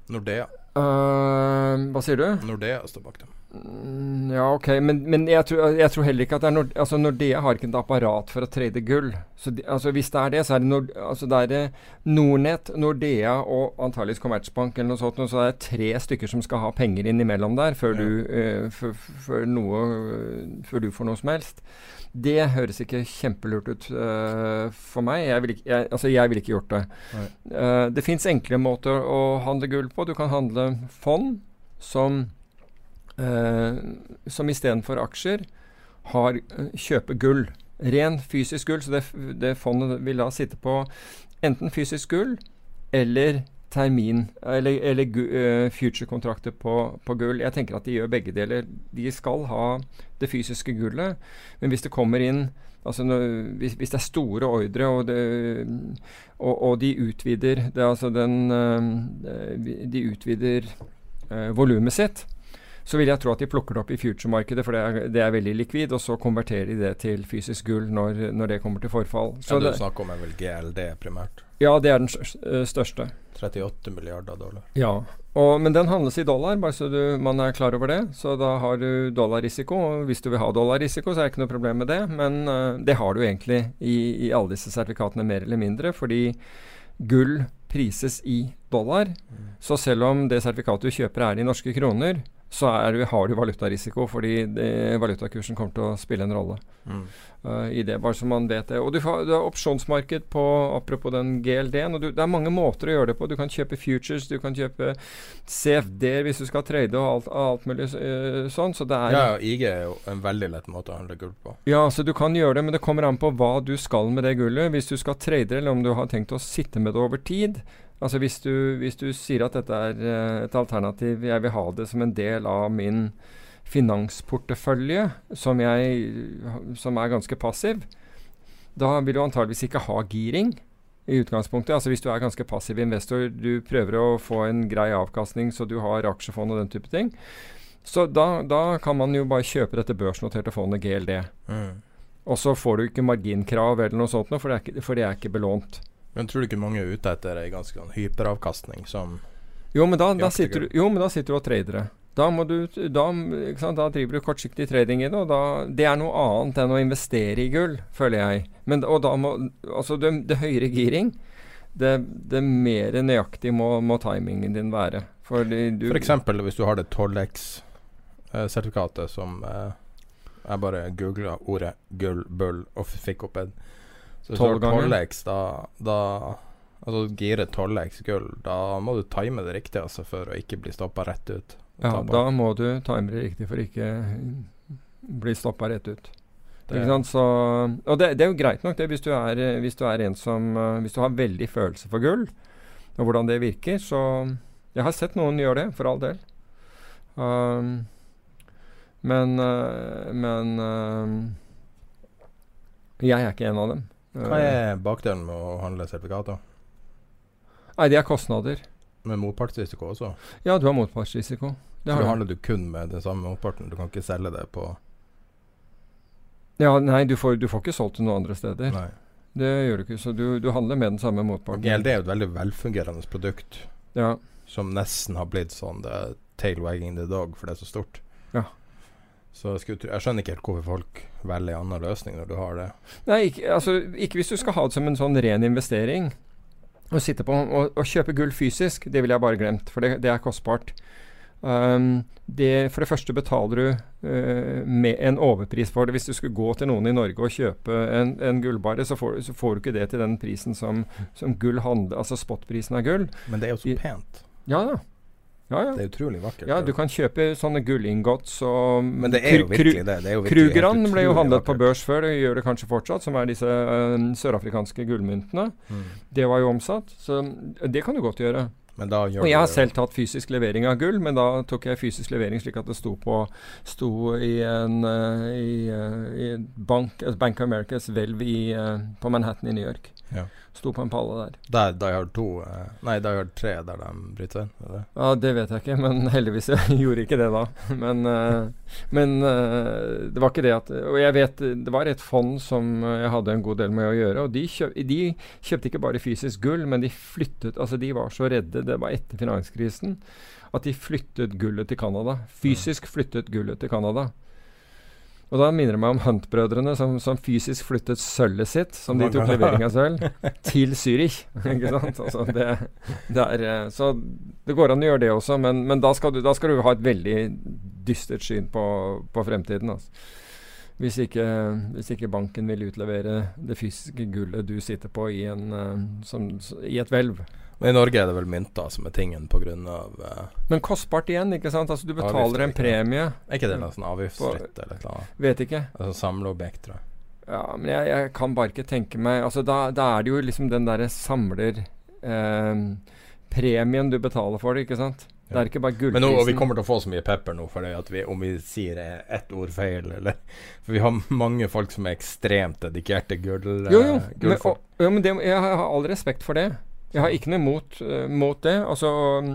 Nordea. øh, Hva sier du? Nordea står bak dem. Mm, Ja, ok, men, men jeg, tror, jeg tror heller ikke at det er Nord altså Nordea har ikke et apparat for å trade gull. Så de, altså Hvis det er det, så er det, Nord altså det er det Nordnett, Nordea og antakeligvis Commertsbank eller noe sånt. Så det er tre stykker som skal ha penger innimellom der før, Ja. du, eh, før, før, noe, før du får noe som helst. Det høres ikke kjempelurt ut uh, for meg. Jeg ville ikke, altså ville ikke gjort det. Uh, det fins enkle måter å handle gull på. Du kan handle fond som uh, som istedenfor aksjer har eh, kjøper gull. Ren fysisk gull. Så det, det fondet vil da sitte på enten fysisk gull eller termin eller, eller eh, future-kontrakter på, på gull. Jeg tenker at de gjør begge deler. De skal ha det fysiske gullet, men hvis det kommer inn Altså når, hvis, hvis det er store ordre, og, det, og, og de utvider det, altså den, uh, De utvider uh, volumet sitt, så vil jeg tro at de plukker det opp i future-markedet, for det er, det er veldig likvid, og så konverterer de det til fysisk gull når, når det kommer til forfall. Så Ja, du det, snakker om vel GLD primært. ja, det er den eh, største. 38 milliarder dollar. Ja, og, men den handles i dollar, bare så du, man er klar over det. Så da har du dollarrisiko. og Hvis du vil ha dollarrisiko, så er det ikke noe problem med det. Men uh, det har du egentlig i, i alle disse sertifikatene, mer eller mindre. Fordi gull prises i dollar. Så selv om det sertifikatet du kjøper er i norske kroner, så er har du valutarisiko, fordi det, valutakursen kommer til å spille en rolle Mm. Uh, i det, bare så man vet det. Og du har, du har opsjonsmarked på apropos den GLD-en. og du, Det er mange måter å gjøre det på. Du kan kjøpe futures, du kan kjøpe CFD-er hvis du skal trade og alt, alt mulig uh, sånn. Så det er Ja, IG er jo en veldig lett måte å handle gull på. ja, så du kan gjøre det, men det kommer an på hva du skal med det gullet. Hvis du skal trade, eller om du har tenkt å sitte med det over tid. Altså hvis du, hvis du sier at dette er eh, et alternativ, jeg vil ha det som en del av min finansportefølje, som, jeg, som er ganske passiv, da vil du antageligvis ikke ha giring i utgangspunktet. Altså Hvis du er ganske passiv investor, du prøver å få en grei avkastning så du har aksjefond og den type ting, så da, da kan man jo bare kjøpe dette børsnoterte fondet GLD. Mm. Og så får du ikke marginkrav eller noe sånt, for, det er ikke, det er ikke belånt. Men tror du ikke mange er ute etter ei ganske sånn hyperavkastning som Jo, men da, da, sitter, du, jo, men da sitter du og trader det. Da, må du, da, da driver du kortsiktig trading i det, og da, det er noe annet enn å investere i gull, føler jeg. Men, og da må, altså det, det høyere giring, det, det mer nøyaktig må, må timingen din være. Fordi du, For eksempel hvis du har det 12X-sertifikatet som eh, Jeg bare googla ordet gull, bull og fikk opp en Så hvis du 12 har ganger? 12X, da, da Altså gire 12X gull, da må du time det riktig altså, for å ikke bli stoppa rett ut. ja, da må du time det riktig for ikke bli stoppa rett ut. Det- Ikke sant? Så, og det, det er jo greit nok det hvis du er, hvis du er en som eh, Hvis du har veldig følelse for gull, og hvordan det virker, så Jeg har sett noen gjøre det, for all del. Um, men eh, Men eh, jeg er ikke en av dem. Hva Eh, er bakdelen med å handle sertifikater? Nei, det er kostnader. Med motpartsrisiko også? Ja, du har motpartsrisiko. Det har da handler du kun med den samme motparten. Du kan ikke selge det på Ja, nei, du får, du får ikke solgt det noen andre steder. Nei. Det gjør du ikke. Så du, du handler med den samme motparten. GLD er jo et veldig velfungerende produkt Ja. som nesten har blitt sånn det er tail wagging the dog, for det er så stort. Ja. Så jeg, skulle, jeg skjønner ikke helt hvorfor folk velger en annen løsning når du har det. Nei, ikke, altså, ikke hvis du skal ha det som en sånn ren investering. Å sitte på og, og kjøpe gull fysisk, det ville jeg bare glemt, for det, det er kostbart. Um, det, for det første betaler du uh, med en overpris for det. Hvis du skulle gå til noen i Norge og kjøpe en, en gullbare, så får, så får du ikke det til den prisen som, som gull handler Altså spotprisen av gull. Men det er jo så I- pent. Ja da. Ja, ja. ja. Det er utrolig vakkert. Ja, du kan kjøpe sånne gullingots og Men det er jo virkelig det. det jo virkelig helt ble jo handlet handlet på børs før, det gjør det kanskje fortsatt, som er disse uh, sørafrikanske gullmyntene. Mm. Det var jo omsatt, så det kan du godt gjøre. Og jeg har selv tatt fysisk levering av gull, men da tok jeg fysisk levering slik at det sto på Sto i en uh, i, uh, i bank, Bank of Americas hvelv eh, på Manhattan i New York. Ja. Sto på en palle der. Der Die Hard 2 eh, Nei, Die Hard 3 der de bryter inn. Ja, det vet jeg ikke, men heldigvis jeg gjorde ikke det da. Men, eh, men eh, det var ikke det at Og jeg vet det var et fond som jeg hadde en god del med å gjøre, og de, kjøp, de kjøpte ikke bare fysisk gull, men de flyttet Altså, de var så redde, det var etter finanskrisen, at de flyttet gullet til Canada. Fysisk flyttet gullet til Canada. Og da minner det meg om Hunt-brødrene som, som fysisk flyttet sølvet sitt, som de tok levering av sølv, til Zürich. Ikke sant? Altså det, det er, eh, så det går an å gjøre det også, men, men da, skal du, da skal du ha et veldig dystert syn på, på fremtiden. Altså. Hvis, ikke, hvis ikke banken vil utlevere det fysiske gullet du sitter på i, en, eh, som, i et hvelv. Men i Norge er det vel mynter som er tingen på grunn av eh, Men kostbart igjen, ikke sant? Altså, du betaler en premie. Er ikke det noe sånn avgiftsfritt eller noe? Vet ikke. Altså samleobjekt, tror jeg. Ja, men jeg, jeg kan bare ikke tenke meg Altså, da, da er det jo liksom den derre samler eh, Premien du betaler for det, ikke sant? Det er ikke bare Men nå, og vi kommer til å få så mye pepper nå for det at vi, om vi sier eh, ett ord feil, eller For vi har mange folk som er ekstremt dedikerte gull, Jo, jo. eh, Men, og, jo, men det, jeg har all respekt for det. Jeg har ikke noe imot, uh, mot det. Altså,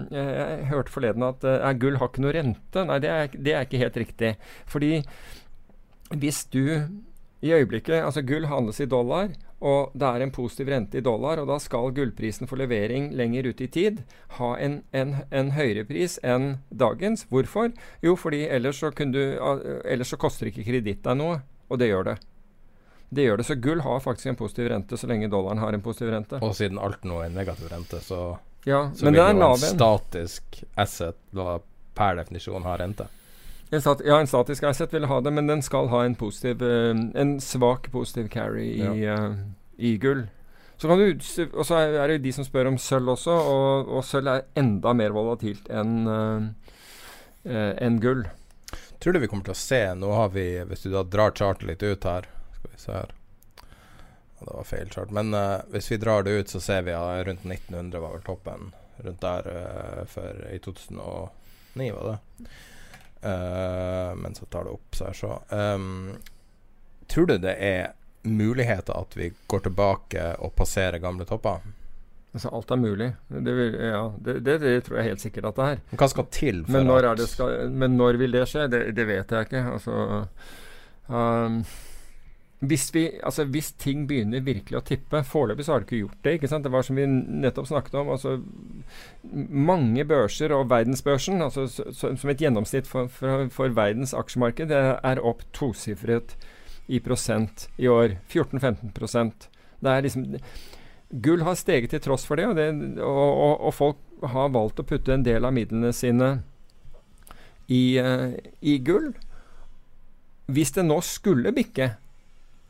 jeg, jeg hørte forleden at uh, gull har ikke noe rente. Nei, det er, det er ikke helt riktig. Fordi hvis du i øyeblikket Altså, gull handles i dollar, og det er en positiv rente i dollar, og da skal gullprisen for levering lenger ut i tid ha en, en, en høyere pris enn dagens. Hvorfor? Jo, fordi ellers så, du, ellers så koster ikke kreditt deg noe, og det gjør det. Det gjør det. Så gull har faktisk en positiv rente så lenge dollaren har en positiv rente. Og siden alt nå er negativ rente, så, Ja, så men vil det jo en en statisk asset da per definisjon ha rente. En stat, ja, en statisk asset vil ha det, men den skal ha en positiv eh, En svak positiv carry i, eh, i gull. Så kan du, og så er det jo de som spør om sølv også, og, og sølv er enda mer volatilt enn uh, eh, enn gull. Tror du vi kommer til å se Nå har vi, hvis du da drar chartet litt ut her Her Ja, Det var feil chart. Men uh, hvis vi drar det ut, så ser vi at rundt 1900 var vel toppen. Rundt der uh, for i 2009, var det. Uh, men så tar det opp seg, så Um, Tror du det er muligheter at vi går tilbake og passerer gamle topper? Altså alt er mulig. Det, vil, ja, det, det, det tror jeg helt sikkert at det er. Men Hva skal til Men når, skal, men når vil det skje? Det, det vet jeg ikke. Altså um, hvis, vi, altså hvis ting begynner virkelig å tippe Foreløpig så har det ikke gjort det. ikke sant? Det var som vi nettopp snakket om. altså Mange børser og verdensbørsen, altså som et gjennomsnitt for, for, for verdens aksjemarked, det er opp tosifret i prosent i år. 14-15% Det er liksom Gull har steget til tross for det og, det, og, og, og, folk har valgt å putte en del av midlene sine i, uh, i gull. Hvis det nå skulle bikke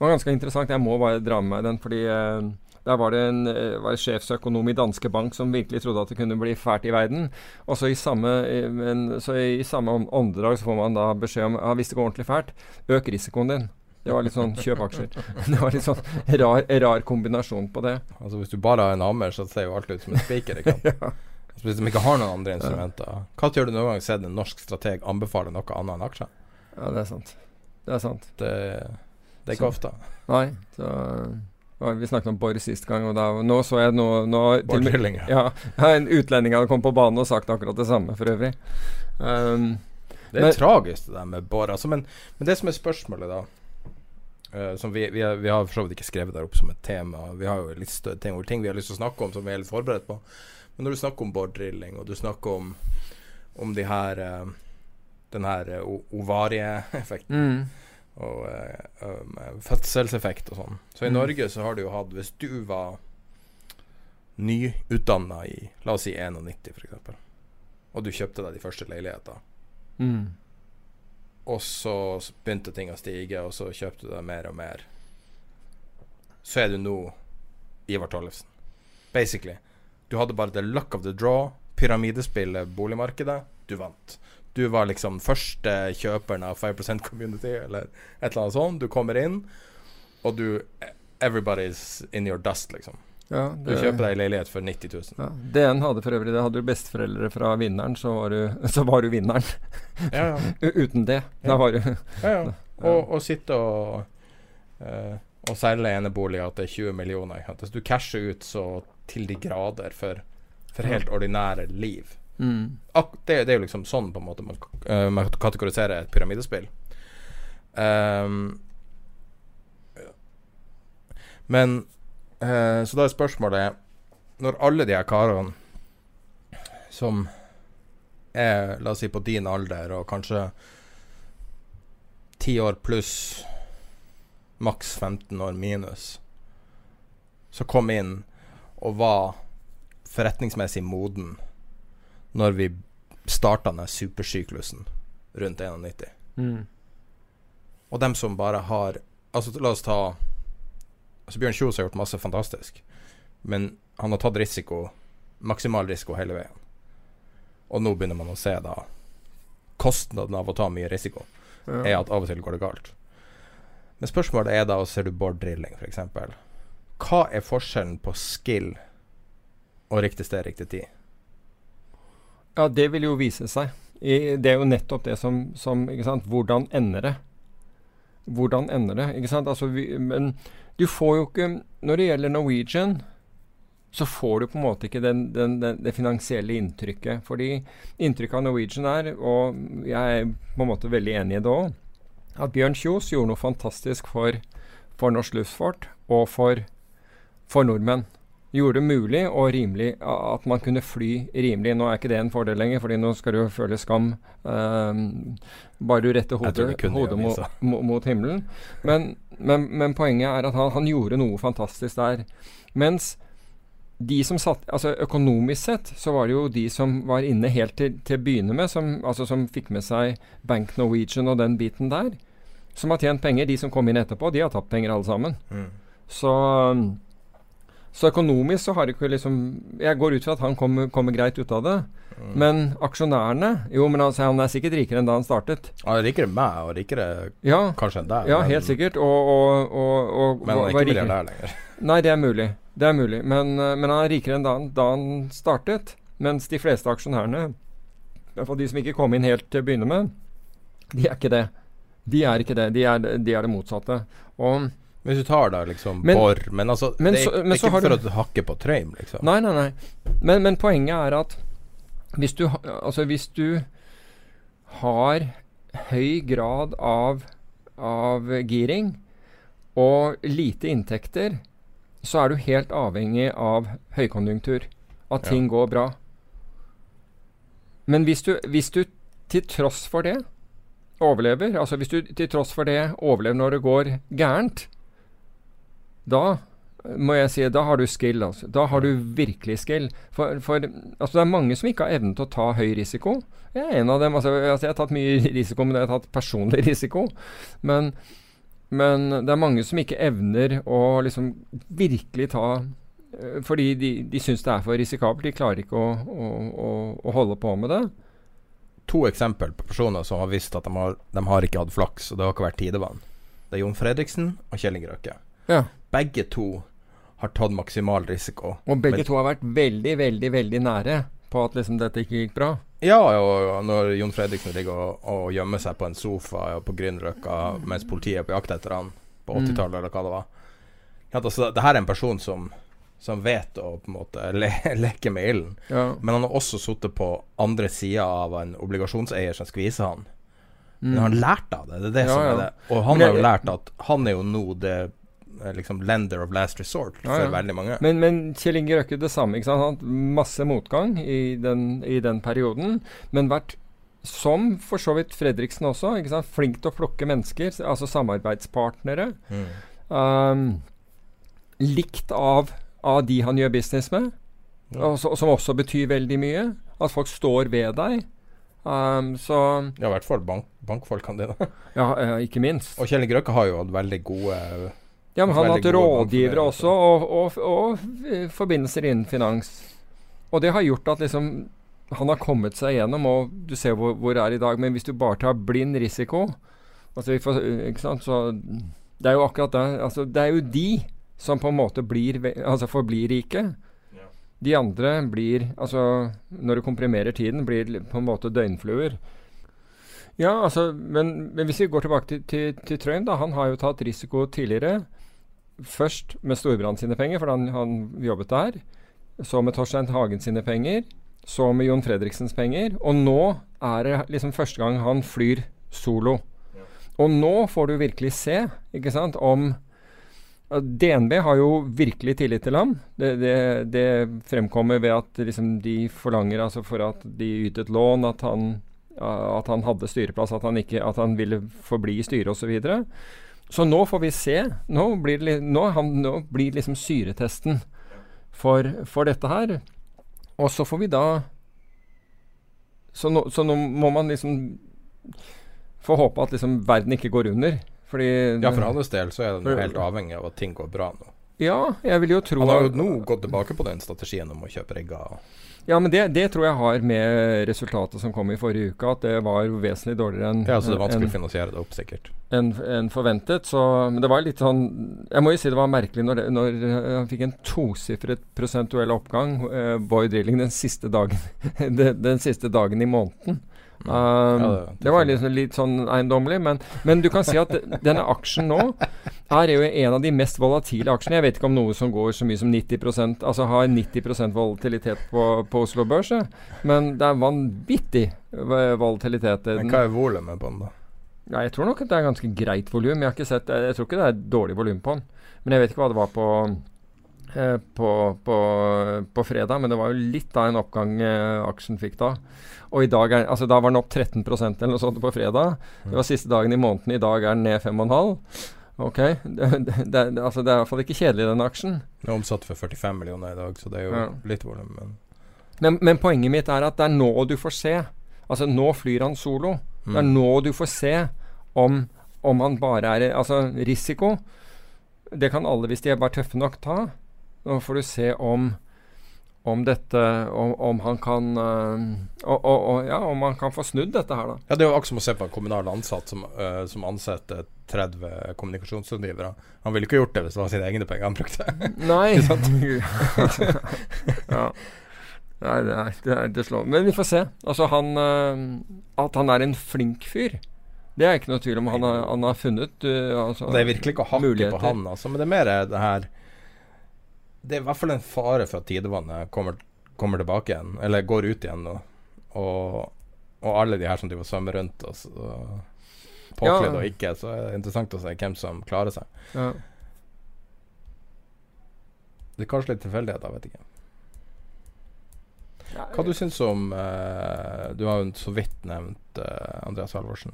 det var ganske interessant. Jeg må bare dra med meg den, fordi eh, der var det en var det sjefsøkonom i Danske Bank som virkelig trodde at det kunne bli fælt i verden. Og så i samme, men, så i samme åndedrag så får man da beskjed om ja, hvis det går ordentlig fælt, øk risikoen din. Det var litt sånn kjøp aksjer. Det var litt sånn rar, rar, kombinasjon på det. Altså Hvis du bare har en hammer, så ser jo alt ut som en spiker. ja. altså, hvis de ikke har noen andre instrumenter. Når har du noen gang sett en norsk strateg anbefale noe annet enn aksjer? Ja, det er sant. Det er sant. Det det er ikke ofte. Nei. Så, vi snakket om Borr sist gang, og da, nå så jeg noe nå, ja, En utlending hadde kommet på banen og sagt akkurat det samme, for øvrig. Um, det er men, tragisk, det der med Borr. Altså, men, men, det som er spørsmålet, da uh, som vi, vi, vi, har for så vidt ikke skrevet der opp som et tema. Vi har jo litt større ting, ting vi har lyst til å snakke om som vi er litt forberedt på. Men når du snakker om borrdrilling, og du snakker om, om de her uh, den her uh, ovarieeffekten mm og um, fødselseffekt og sånn. Så i mm. Norge så har du jo hatt Hvis du var nyutdanna i la oss si 91 f.eks., og du kjøpte deg de første leiligheter, mm. og så begynte ting å stige, og så kjøpte du deg mer og mer, så er du nå Ivar Tollefsen. Basically. Du hadde bare the luck of the draw, pyramidespillet, boligmarkedet. Du vant du var liksom første kjøperen av 5% Community, eller et eller annet sånt. Du kommer inn, og du Everybody's in your dust, liksom. Ja, det, du kjøper deg leilighet for 90 000. Ja, DN hadde for øvrig det. Hadde du besteforeldre fra vinneren, så var du, så var du vinneren. Ja, Uten det. Da var du Ja, ja. Og, og sitte og uh, og selge eneboliger er 20 millioner. At du casher ut så til de grader for, for helt ordinære liv. Mm. Det, det, er jo liksom sånn på en måte man, uh, man kategoriserer et pyramidespill. Um, men uh, Så da er spørsmålet Når alle de her karene som er, la oss si, på din alder og kanskje ti år pluss, maks 15 år minus, så kom inn og var forretningsmessig moden når vi starta den supersyklusen rundt 91. Mm. Og dem som bare har Altså, la oss ta altså Bjørn Kjos har gjort masse fantastisk, men han har tatt risiko, maksimal risiko hele veien. Og nå begynner man å se da kostnaden av å ta mye risiko, ja. er at av og til går det galt. Men spørsmålet er da, og ser du board-drilling f.eks. Hva er forskjellen på skill og riktig sted, riktig tid? Ja, det vil jo vise seg. I, det er jo nettopp det som, som Hvordan ender det? Hvordan ender det? Ikke sant? Altså, vi, men du får jo ikke Når det gjelder Norwegian, så får du på en måte ikke den, den, den, det finansielle inntrykket. Fordi inntrykket av Norwegian er, og jeg er på en måte veldig enig i det òg, at Bjørn Kjos gjorde noe fantastisk for, for norsk luftfart og for, for nordmenn gjorde det mulig og rimelig at man kunne fly rimelig. Nå er ikke det en fordel lenger, fordi nå skal du føle skam um, bare du retter hodet, hodet mot, mot, himmelen. Men, men, men, poenget er at han, han, gjorde noe fantastisk der. Mens de som satt, altså Økonomisk sett så var det jo de som var inne helt til, til å begynne med, som, altså som fikk med seg Bank Norwegian og den biten der, som har tjent penger. De som kom inn etterpå, de har tapt penger alle sammen. Mm. Så så økonomisk så har ikke liksom Jeg går ut fra at han kommer, kommer greit ut av det. Mm. Men aksjonærene Jo, men altså, han er sikkert rikere enn da han startet. Han er rikere enn meg, og rikere ja, kanskje enn deg. Ja, helt sikkert. Og, og, og, og men han er ikke milliardær lenger. Nei, det er mulig. Det er mulig. Men, men han er rikere enn da, da, han startet. Mens de fleste aksjonærene, i hvert fall de som ikke kom inn helt til å begynne med, de er ikke det. De er ikke det. De er, de er det motsatte. Og hvis du tar da liksom men, Borr Men altså, men det, er, så, det er ikke for du, å hakke på Trøim, liksom. Nei, nei, nei. Men, men, poenget er at hvis du, altså hvis du har høy grad av, av giring, og lite inntekter, så er du helt avhengig av høykonjunktur. At ting går bra. Men hvis du, hvis du til tross for det overlever, altså hvis du til tross for det overlever når det går gærent, da må jeg si da har du skill. Altså. Da har du virkelig skill. For, for altså, det er mange som ikke har evnen til å ta høy risiko. Jeg er en av dem. Altså, altså, jeg har tatt mye risiko, men jeg har tatt personlig risiko. Men, men det er mange som ikke evner å liksom virkelig ta øh, Fordi de, de syns det er for risikabelt. De klarer ikke å, å, å, å holde på med det. To eksempel på personer som har visst at de har, de har ikke hatt flaks, og det har ikke vært tidevann. Det er Jon Fredriksen og Kjell Inge Røkke. Ja. Begge to har tatt maksimal risiko. Og begge Men- to har vært veldig, veldig, veldig nære på at liksom dette ikke gikk bra. Ja, og når Jon Fredriksen ligger og, og gjemmer seg på en sofa på Grünerløkka mens politiet er på jakt etter han på Mm. 80-tallet, eller hva det var ja, altså, Det her er en person som, som vet å på en måte le, leke med ilden. Ja. Men han har også sittet på andre sida av en obligasjonseier som skviser han. Men Mm. han har lært av det. Det er det Ja, som er det. Og han har jo lært at han er jo nå det liksom lender of last resort for ja. veldig mange. Men, men Kjell Inge Røkke det samme. ikke sant? Han hatt masse motgang i den, i den perioden, men vært som for så vidt Fredriksen også, ikke sant? flink til å plukke mennesker, altså samarbeidspartnere. Mm. Um, likt av, av de han gjør business med, Ja. og så- som også betyr veldig mye. At folk står ved deg. Um, så Ja, i hvert fall bank, bankfolkene dine. Ja, ja, ikke minst. Og Kjell Grøkke Røkke har jo hatt veldig gode Ja, men han har hatt rådgivere også, og, og, og forbindelser innen finans. Og det har gjort at liksom han har kommet seg gjennom, og du ser hvor, hvor det er i dag. Men hvis du bare tar blind risiko altså får, ikke sant, så Det er jo akkurat det. Altså, det er jo de som på en måte blir, altså forblir rike. De andre blir Altså, når du komprimerer tiden, blir på en måte døgnfluer. Ja, altså, men, men hvis vi går tilbake til, til, til Trøim, da. Han har jo tatt risiko tidligere. Først med Storbrann sine penger, for han, han jobbet der. Så med Torstein Hagen sine penger. Så med Jon Fredriksens penger. Og nå er det liksom første gang han flyr solo. Og nå får du virkelig se, ikke sant, om DNB har jo virkelig tillit til ham. Det, det, det fremkommer ved at liksom, de forlanger altså for at de ytet lån, at han, at han hadde styreplass, at han, ikke, at han ville forbli i styret osv. Så, nå får vi se. Nå blir, det nå, han, nå blir liksom syretesten for, for dette her. Og så får vi da så nå, så nå må man liksom få håpe at liksom verden ikke går under. Fordi Ja, for hans del så er den For- helt avhengig av at ting går bra nå. Ja, jeg vil jo tro Han har jo nå gått tilbake på den strategien om å kjøpe rigger. Ja, men det, det tror jeg har med resultatet som kom i forrige uke, at det var vesentlig dårligere enn Ja, så det er vanskelig å finansiere det opp, sikkert. enn en forventet. Så, men det var litt sånn Jeg må jo si det var merkelig når, det, når eh, han fikk en tosifret prosentuell oppgang, eh, Boy Drilling, den siste dagen den, den siste dagen i måneden. Um, Ja, det- det var litt, litt sånn eiendommelig, men, men du kan si at denne aksjen nå er jo en av de mest volatile aksjene. Jeg vet ikke om noe som går så mye som 90% altså har 90% volatilitet på, på Oslo Børs, men det er vanvittig eh, volatilitet. Men hva er volumet på den, da? Ja, jeg tror nok at det er ganske greit volum. Jeg, har ikke sett- jeg, tror ikke det er dårlig volum på den. Men jeg vet ikke hva det var på, på, på, på fredag. Men det var jo litt av en oppgang eh, aksjen fikk da. Og i dag er, altså da var den opp 13% eller noe sånt på fredag. Det var siste dagen i måneden. I dag er den ned 5,5. Ok. Det, det, det, altså det er i hvert fall ikke kjedelig, den aksjen. Den er omsatt for 45 millioner i dag, så det er jo Ja. litt volum. Men Men, men poenget mitt er at det er nå du får se. Altså nå flyr han solo. Det er Mm. nå du får se om, om han bare er Altså risiko. Det kan alle hvis de er bare tøffe nok ta. Nå får du se om om dette Om, om han kan øh, og, og, Ja, om han kan få snudd dette her, da. Ja, Det er jo akkurat som å se på en kommunal ansatt som, øh, som ansetter 30 kommunikasjonsrådgivere. Han ville ikke gjort det hvis det var sine egne penger han brukte. Nei. ja. Nei, det, er, det, er, det slår Men vi får se. Altså, han øh, At han er en flink fyr, det er ikke noe tvil om. Han har, han har funnet øh, altså, det er virkelig ikke å hakke på han, altså, men det er mer det her Det er i hvert fall en fare for at tidevannet kommer, kommer tilbake igjen, eller går ut igjen, og, og, og alle de her som driver og svømmer rundt oss. Og, påkledd Ja. og ikke, så er det interessant å se hvem som klarer seg. Ja. Det er kanskje litt tilfeldigheter, vet ikke. Hva du syns om eh, Du har jo så vidt nevnt eh, Andreas Halvorsen.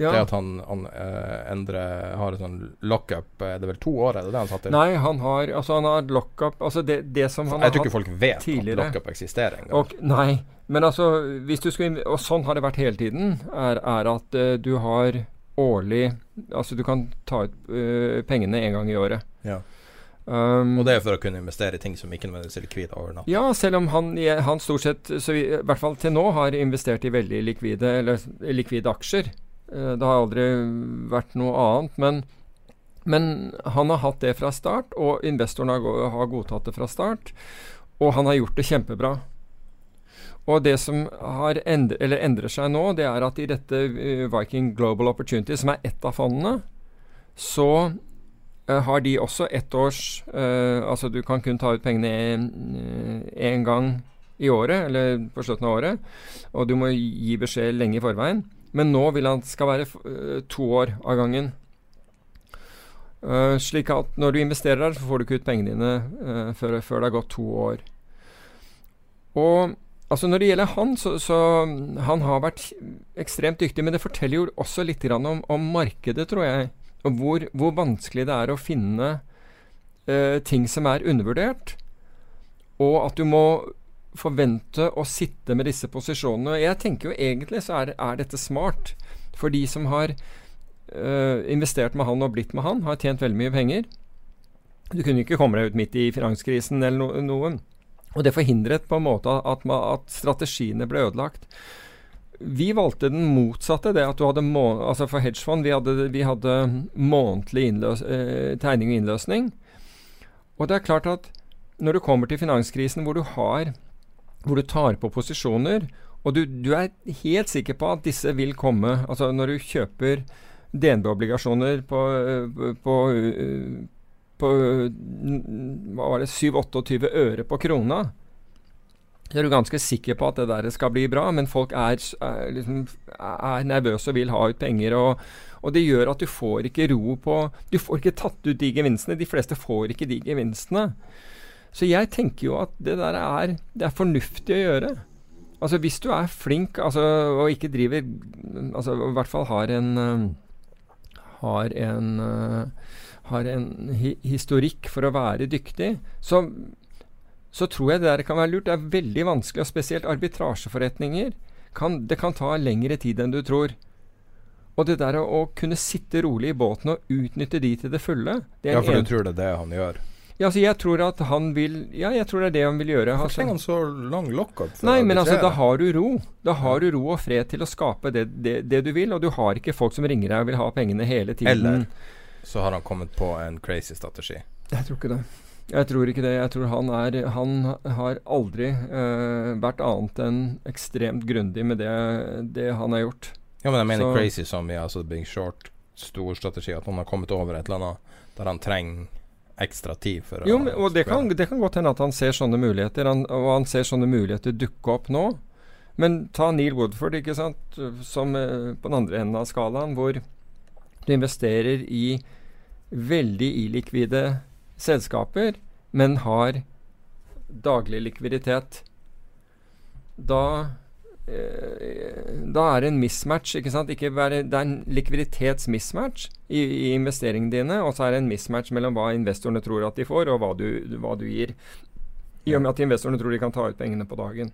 Ja. Det at han, han uh, endrer Har et sånn lockup Er det vel to år, er det det han satt i? Nei, han har Altså, han har lockup Altså, det, det som han jeg tror ikke folk vet tidligere. at lockup eksisterer engang. Og, nei, men altså hvis du skal, Og sånn har det vært hele tiden. Er, er at uh, du har årlig Altså du kan ta ut uh, pengene en gang i året. Ja. Um, Og det er for å kunne investere i ting som ikke nødvendigvis er likvide over natta? ja, selv om han, han stort sett, så vi, i hvert fall til nå, har investert i veldig likvide, eller likvide aksjer. Eh, det har aldri vært noe annet. Men, men han har hatt det fra start, og investorene har, godtatt det fra start. Og han har gjort det kjempebra. Og det som har endre, eller endrer seg nå, det er at i dette eh, Viking Global Opportunity, som er ett av fondene, så eh, har de også ett års uh, Altså du kan kun ta ut pengene én gang i året, eller på slutten av året. Og du må gi beskjed lenge i forveien. Men nå vil han skal være eh, to år av gangen. Uh, slik at når du investerer der, så får du ikke ut pengene dine uh, før, før det har gått to år. Og altså når det gjelder han, så, så han har vært ekstremt dyktig. Men det forteller jo også litt om, om markedet, tror jeg. Og hvor, hvor vanskelig det er å finne ting som er undervurdert. Og at du må forvente å sitte med disse posisjonene. Og jeg tenker jo egentlig så er, er dette smart. For de som har øh, investert med han og blitt med han, har tjent veldig mye penger. Du kunne ikke komme deg ut midt i finanskrisen eller no noen. Og det forhindret på en måte at, man, at strategiene ble ødelagt. Vi valgte den motsatte. det at du hadde må altså For hedgefond vi hadde, vi hadde månedlig innløs eh, tegning og innløsning. Og det er klart at når du kommer til finanskrisen hvor du har hvor du tar på posisjoner, og du, du er helt sikker på at disse vil komme Altså når du kjøper DNB-obligasjoner på, øh, på, øh, på øh, hva var det, 7-28 øre på krona, så er du ganske sikker på at det der skal bli bra, men folk er, er, liksom, er nervøse og vil ha ut penger. Og, og det gjør at du får ikke ro på Du får ikke tatt ut de gevinstene. De fleste får ikke de gevinstene. Så jeg tenker jo at det der er, det er fornuftig å gjøre. Altså Hvis du er flink altså, og ikke driver altså I hvert fall har en øhm, har en øh, har en hi historikk for å være dyktig, så, så tror jeg det der kan være lurt. Det er veldig vanskelig, og spesielt arbitrasjeforretninger. Kan, det kan ta lengre tid enn du tror. Og det der å, å kunne sitte rolig i båten og utnytte de til det fulle det er Ja, for en- du tror det er det han gjør? Ja, altså jeg tror at han vil Ja, jeg tror det er det han vil gjøre. Hvorfor Altså. trenger han så lang lockup? Nei, men altså, da har du ro. Da har du ro og fred til å skape det, det, det du vil, og du har ikke folk som ringer deg og vil ha pengene hele tiden. Eller så har han kommet på en crazy strategi. Jeg tror ikke det. Jeg tror ikke det. Jeg tror han er Han har aldri uh, vært annet enn ekstremt grundig med det, det han har gjort. Ja, men jeg mener Så- crazy som i altså Big Short, stor strategi. At han har kommet over et eller annet der han trenger ekstra tid for Jo, å og det kan, det kan godt hende at han ser sånne muligheter, han, og han ser sånne muligheter dukke opp nå. Men ta Neil Woodford, ikke sant, som eh, på den andre enden av skalaen, hvor du investerer i veldig illikvide selskaper, men har daglig likviditet. Da da er det en mismatch. ikke sant? Ikke bare, det er en likviditetsmismatch i, i investeringene dine, og så er det en mismatch mellom hva investorene tror at de får, og hva du, hva du gir. I og med at investorene tror de kan ta ut pengene på dagen.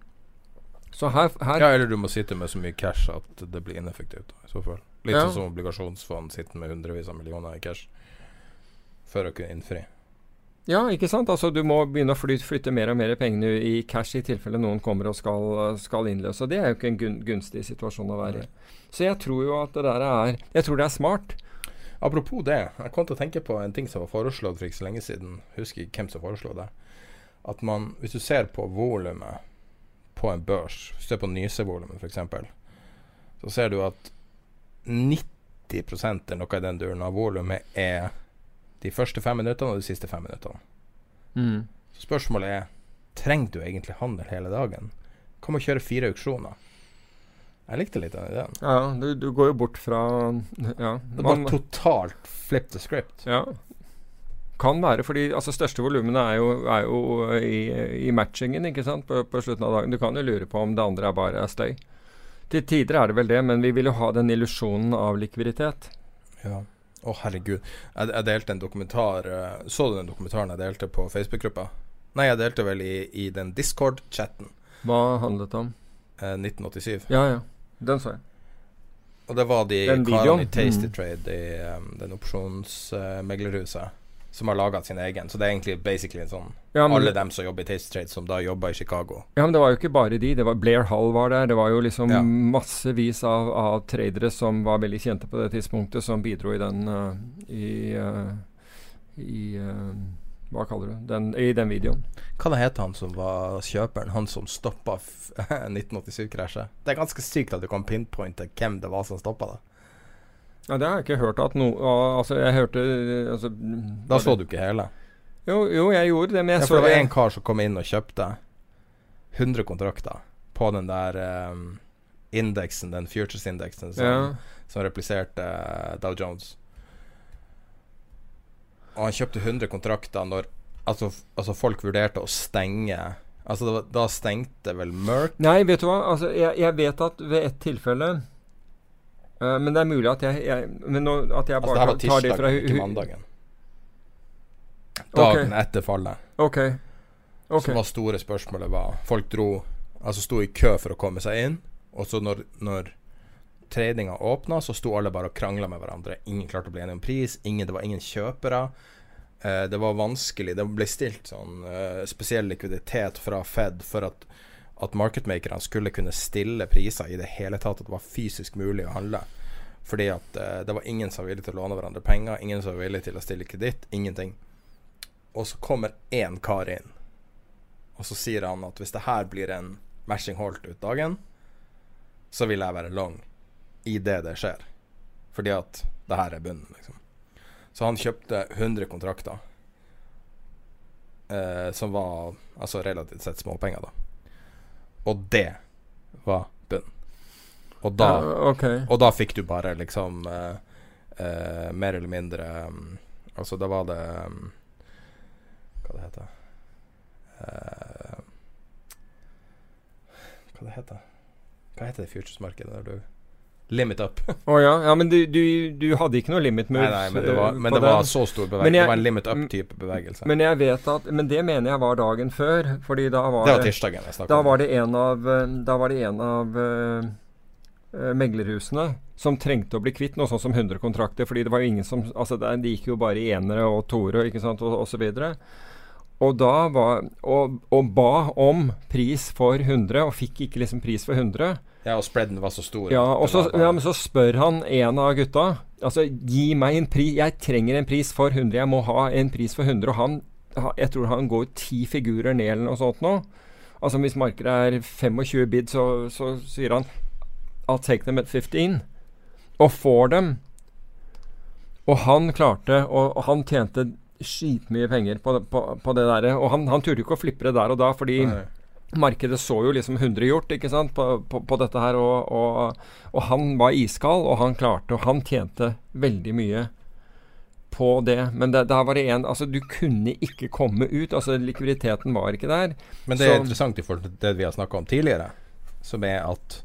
Så her, her Ja, eller du må sitte med så mye cash at det blir ineffektivt. I så fall. Litt Ja. sånn som obligasjonsfond sitter med hundrevis av millioner i cash for å kunne innfri. Ja, ikke sant? Altså Du må begynne å flytte, flytte mer og mer pengene i cash i tilfelle noen kommer og skal, skal innløse. Det er jo ikke en gun, gunstig situasjon å være i. Så jeg tror jo at det der er Jeg tror det er smart. Apropos det, jeg kom til å tenke på en ting som var foreslått for ikke så lenge siden. Husker ikke hvem som foreslo det. At man, hvis du ser på volumet på en børs, hvis du ser på nysevolumet f.eks., så ser du at 90 eller noe i den duren av volumet er de første fem minuttene og de siste fem minuttene. Så spørsmålet er trenger du egentlig handel hele dagen? Kan man kjøre fire auksjoner? Jeg likte litt den ideen. Ja, du, du går jo bort fra Ja. Det var totalt flip the script. Ja. Kan være, fordi altså største volumene er jo, er jo i, i, matchingen ikke sant? På, på, slutten av dagen. Du kan jo lure på om det andre er bare er støy. Til tider er det vel det, men vi vil jo ha den illusjonen av likviditet. Ja. Å, oh, herregud. Jeg, jeg, delte en dokumentar uh, Så du den dokumentaren jeg delte på Facebook-gruppa? Nei, jeg delte vel i, i den Discord-chatten. Hva handlet det om? Eh, 1987. Ja, ja. Den så jeg. Og det var de karene i Tasty mm. Trade i um, den opsjonsmeglerhuset. Uh, som har laga sin egen. Så det er egentlig basically en sånn ja, Alle dem som jobber i Taste Trade, som da jobber i Chicago. Ja, men det var jo ikke bare de. Det var Blair Hall var der. Det var jo liksom ja. massevis av, av, tradere som var veldig kjente på det tidspunktet, som bidro i den uh, i, uh, i uh, hva kaller du den, I den videoen. Hva det het han som var kjøperen? Han som stoppa 1987-krasjet? Det er ganske sykt at du kan pinpointe hvem det var som stoppa det. Ja, Det har jeg ikke hørt at noe Altså, jeg hørte altså, Da så du ikke hele? Jo, jo jeg gjorde det, men jeg ja, så Det var en kar som kom inn og kjøpte 100 kontrakter på den der um, indeksen, den futures-indeksen som, ja. som, repliserte uh, Dow Jones. Og han kjøpte 100 kontrakter når altså, altså folk vurderte å stenge Altså, var, da stengte vel Merck Nei, vet du hva. Altså, jeg, jeg vet at ved et tilfelle Uh, men det er mulig at jeg, jeg Men nå, at jeg altså, bare altså, tar det fra ikke mandagen. Dagen okay. etter fallet. Ok. okay. Så var store spørsmålet var Folk dro Altså sto i kø for å komme seg inn, og så når, når tradinga åpna, så sto alle bare og krangla med hverandre. Ingen klarte å bli enige om pris. Ingen, det var ingen kjøpere. Uh, det var vanskelig. Det ble stilt sånn uh, spesiell likviditet fra Fed for at at marketmakerne skulle kunne stille priser i det hele tatt, at det var fysisk mulig å handle. Fordi at uh, det var ingen som var villig til å låne hverandre penger, ingen som var villig til å stille kreditt, ingenting. Og så kommer én kar inn, og så sier han at hvis det her blir en matching holdt ut dagen, så vil jeg være long i det det skjer. Fordi at det her er bunnen, liksom. Så han kjøpte 100 kontrakter, uh, som var altså relativt sett småpenger, da. Og det var bunn. Og da, ja, okay. og da fikk du bare liksom uh, uh, Mer eller mindre um, Altså, da var det um, Hva det heter uh, Hva det heter Hva heter det futuresmarkedet der du Limit up. Å oh, ja. ja. Men du, du, du, hadde ikke noe limit moves? Nei, nei, men det var, men det var så stor bevegelse. det var en limit up-type bevegelse. Men jeg vet at Men det mener jeg var dagen før. Fordi da var det var tirsdagen jeg snakket da var det en av Da var det en av uh, meglerhusene som trengte å bli kvitt noe sånt som 100 kontrakter. Fordi det var jo ingen som Altså, de gikk jo bare i enere og toere, ikke sant, og, og så videre. Og var og, og ba om pris for 100, og fikk ikke liksom pris for 100. Ja, og spreaden var så stor. Ja, og så, ja, men så spør han en av gutta Altså, gi meg en pris Jeg trenger en pris for 100. Jeg må ha en pris for 100. Og han Jeg tror han går ti figurer ned eller noe sånt nå. Altså hvis markedet er 25 bid, så, så sier han I'll take them at 15. Og får dem. Og han klarte Og, og han tjente skitmye penger på, på, på det der. Og han, han turte ikke å flippe det der og da, fordi Nei. Markedet så jo liksom 100 gjort ikke sant, på, på, dette her, og, og, og, han var iskald, og han klarte, og han tjente veldig mye på det. Men det, der var det en Altså, du kunne ikke komme ut. Altså, likviditeten var ikke der. Men det er så, interessant i forhold til det vi har snakka om tidligere, som er at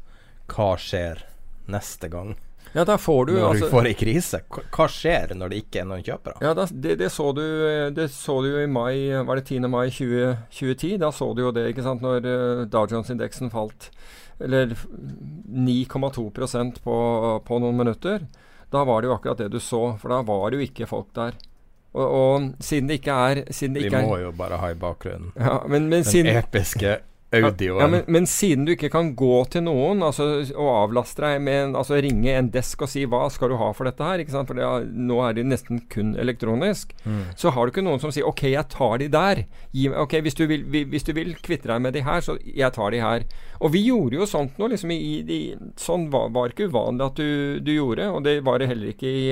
hva skjer neste gang? Ja, da får du Når altså, du får ei krise. Hva skjer når det ikke er noen kjøpere? Ja, da, det, det, så du, det så du i mai, var det 10. mai 20, 2010? Da så du jo det, ikke sant, når uh, Dow Jones-indeksen falt eller 9,2 på, på noen minutter. Da var det jo akkurat det du så, for da var det jo ikke folk der. Og, og siden det ikke er det Vi må jo bare ha i bakgrunnen ja, men, men den siden, episke audioen. Ja, men, men, siden du ikke kan gå til noen altså, og avlaste deg med en, altså ringe en desk og si 'hva skal du ha for dette her', for er, nå er det nesten kun elektronisk, mm. så har du ikke noen som sier 'ok, jeg tar de der'. Gi, ok, hvis du, vil, hvis du vil kvitte deg med de her, så jeg tar de her. Og vi gjorde jo sånt nå. liksom i, i, Sånn var, var ikke uvanlig at du, du, gjorde, og det var det heller ikke i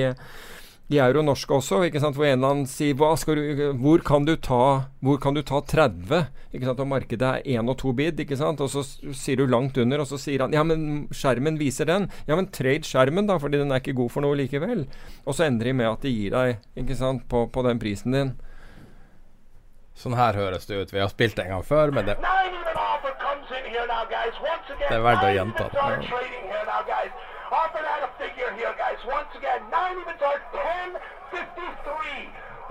de er jo norske også, ikke sant? hvor en eller annen sier hva skal du, hvor, kan du ta, hvor kan du ta 30? Ikke sant? Og markedet er én og to bid, ikke sant? og så sier du langt under, og så sier han ja, men skjermen viser den. Ja, men trade skjermen, da, fordi den er ikke god for noe likevel. Og så ender de med at de gir deg ikke sant, på, på den prisen din. Sånn her høres det ut. Vi har spilt det en gang før, men det, Det er verdt å gjenta evens Offered at a figure here, guys. Once again, nine evens are 10.53.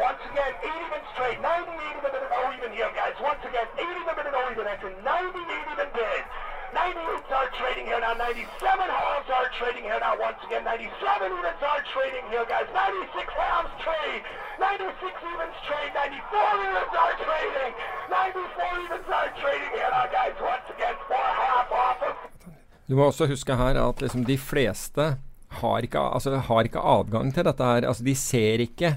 Once again, eight evens trade. 98 even and no even here, guys. Once again, eight oh even and no even after 98 even bid. 98s are trading here now. 97 halves are trading here now. Once again, 97 evens are trading here, guys. 96 halves trade. 96 evens trade. 94 evens are trading. 94 evens are trading here now, guys. Once again, four half off of Du må også huske her at liksom de fleste har ikke, altså, har ikke adgang til dette her. Altså, de ser ikke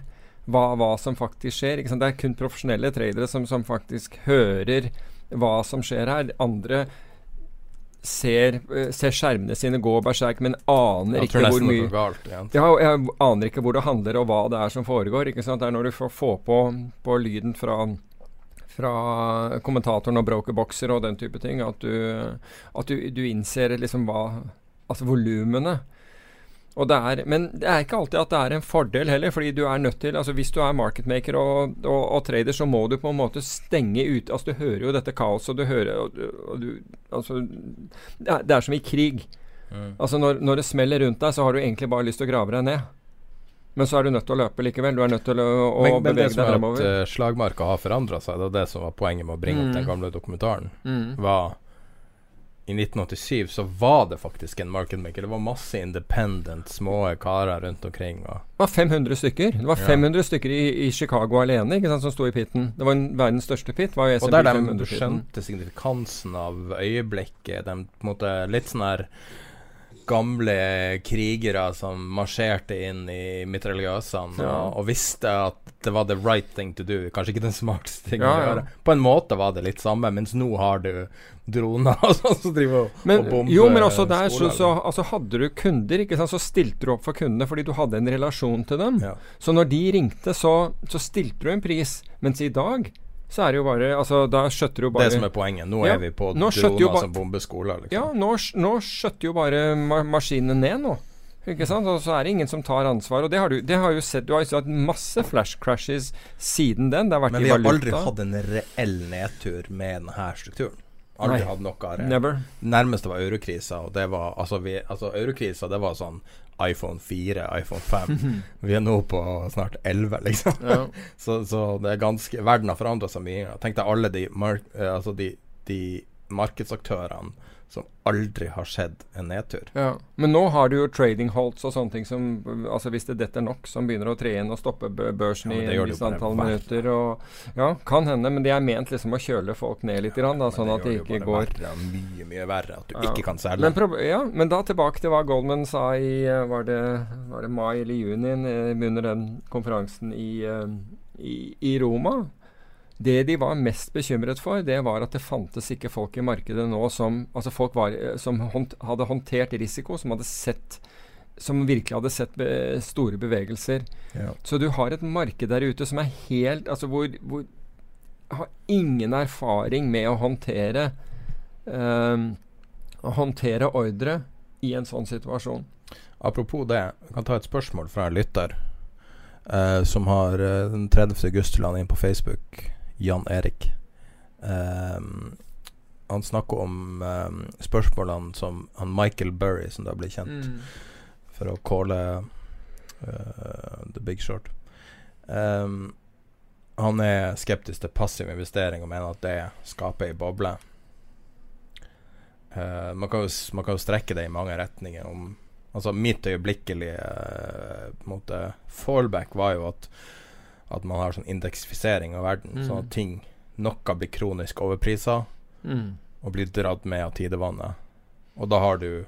hva, hva som faktisk skjer. Det er kun profesjonelle tradere som, som faktisk hører hva som skjer her. Andre ser, eh, ser skjermene sine gå berserk, men aner jeg ikke hvor mye galt. ja, jeg aner ikke hvor det handler og hva det er som foregår. Det er når du får får på, på lyden fra, fra kommentatoren og brokerboxer og den type ting, at du, at du, du innser liksom hva Altså volumene. Det er, men det er ikke alltid at det er en fordel heller, fordi du er nødt til altså Hvis du er marketmaker og, og, og trader, så må du på en måte stenge ut altså Du hører jo dette kaoset, du hører og du, altså, det, er, det er som i krig. Mm. Altså når, når det smeller rundt deg, så har du egentlig bare lyst til å grave deg ned. Men så er du nødt til å løpe likevel. Du er nødt til å, å Men, men det som er at uh, slagmarka har forandra seg, det var det som var poenget med å bringe opp Mm. den gamle dokumentaren, Mm. var i 1987 så var det faktisk en market maker. Det var masse independent, små karer rundt omkring. Det var 500 stykker. Det var Ja. 500 stykker i, i Chicago alene ikke sant, som sto i pitten. Det var en, verdens største pit. var Og der de 500-pitten. skjønte signifikansen av øyeblikket. De på en måte litt sånn her gamle krigere som marsjerte inn i mitraljøsene Ja. og, og visste at det var the right thing to do. Kanskje ikke den smarteste ting Ja, å gjøre. På en måte var det litt samme, mens nå har du droner og sånn som driver og, Men, og bomber jo, men også der så, så altså, hadde du kunder, ikke sant, så stilte du opp for kundene fordi du hadde en relasjon til dem. Ja. Så når de ringte, så, så stilte du en pris. Mens i dag så er det jo bare Altså, da skjøtter jo bare Det som er poenget. Nå Ja, er vi på droner som bomber skoler. Liksom. Ja, nå, nå skjøtter jo bare ma maskinene ned nå. Ikke sant? Og så er det ingen som tar ansvar. Og det har du, det har jo sett, du har jo sett masse flash crashes siden den. Det har vært Men vi har aldri hatt en reell nedtur med denne strukturen. Aldri Nei. hatt noe reell. Never. Nærmeste var eurokrisa, og det var Altså, vi, altså eurokrisa, det var sånn iPhone 4, iPhone 5. vi er nå på snart 11, liksom. Ja. så, så det er ganske Verden har forandra seg mye. Tenk deg alle de, mark, eh, altså de, de markedsaktørene som aldri har skjedd en nedtur. Ja. Men nå har du jo trading holds og sånne ting som Altså hvis det detter nok, som begynner å tre inn og stoppe børsen Ja, i et visst antall minutter. Og, ja, kan hende, men det er ment liksom å kjøle folk ned litt, grann, da, sånn at det ikke går verre, mye, mye verre. At du Ja. ikke kan selge. Men, ja, men da tilbake til hva Goldman sa i eh, Var det, var det mai eller juni eh, under den konferansen i, eh, i, i Roma? Det de var mest bekymret for, det var at det fantes ikke folk i markedet nå som Altså folk var, eh, som hånd, hadde håndtert risiko, som hadde sett som virkelig hadde sett be store bevegelser. Ja. Så du har et marked der ute som er helt Altså hvor, hvor har ingen erfaring med å håndtere eh, Å håndtere ordre i en sånn situasjon. Apropos det, jeg kan ta et spørsmål fra en lytter eh, som har eh, den 30. august la inn på Facebook, Jan Erik. Ehm, han snakker om ehm, spørsmålene som han Michael Burry, som da ble kjent for å calle uh, The Big Short. Um, han er skeptisk til passiv investering og mener at det skaper ei boble. Uh, man, kan jo, man kan jo strekke det i mange retninger. Om, altså Mitt øyeblikkelige uh, måte fallback var jo at At man har sånn indeksifisering av verden. Mm. Sånn at ting Noe blir kronisk overprisa Mm. og blir dratt med av tidevannet. Og da har du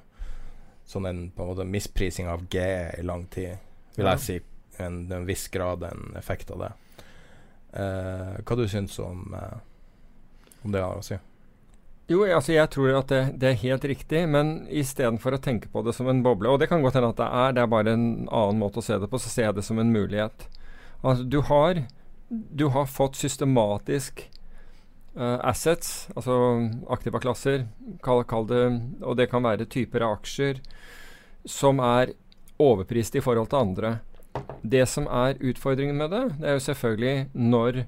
sånn en på en måte misprising av GE i lang tid. Vil Ja. jeg si en, en viss grad en effekt av det. Eh, hva du syns om, eh, om det har å si? Jo, altså jeg tror at det, det er helt riktig, men istedenfor å tenke på det som en boble Og det kan godt hende at det er, det er bare en annen måte å se det på, så ser jeg det som en mulighet. Altså, du har, du har fått systematisk uh, assets, altså aktiva klasser, kall, kall det Og det kan være typer av aksjer som er overprist i forhold til andre. Det som er utfordringen med det, det er jo selvfølgelig når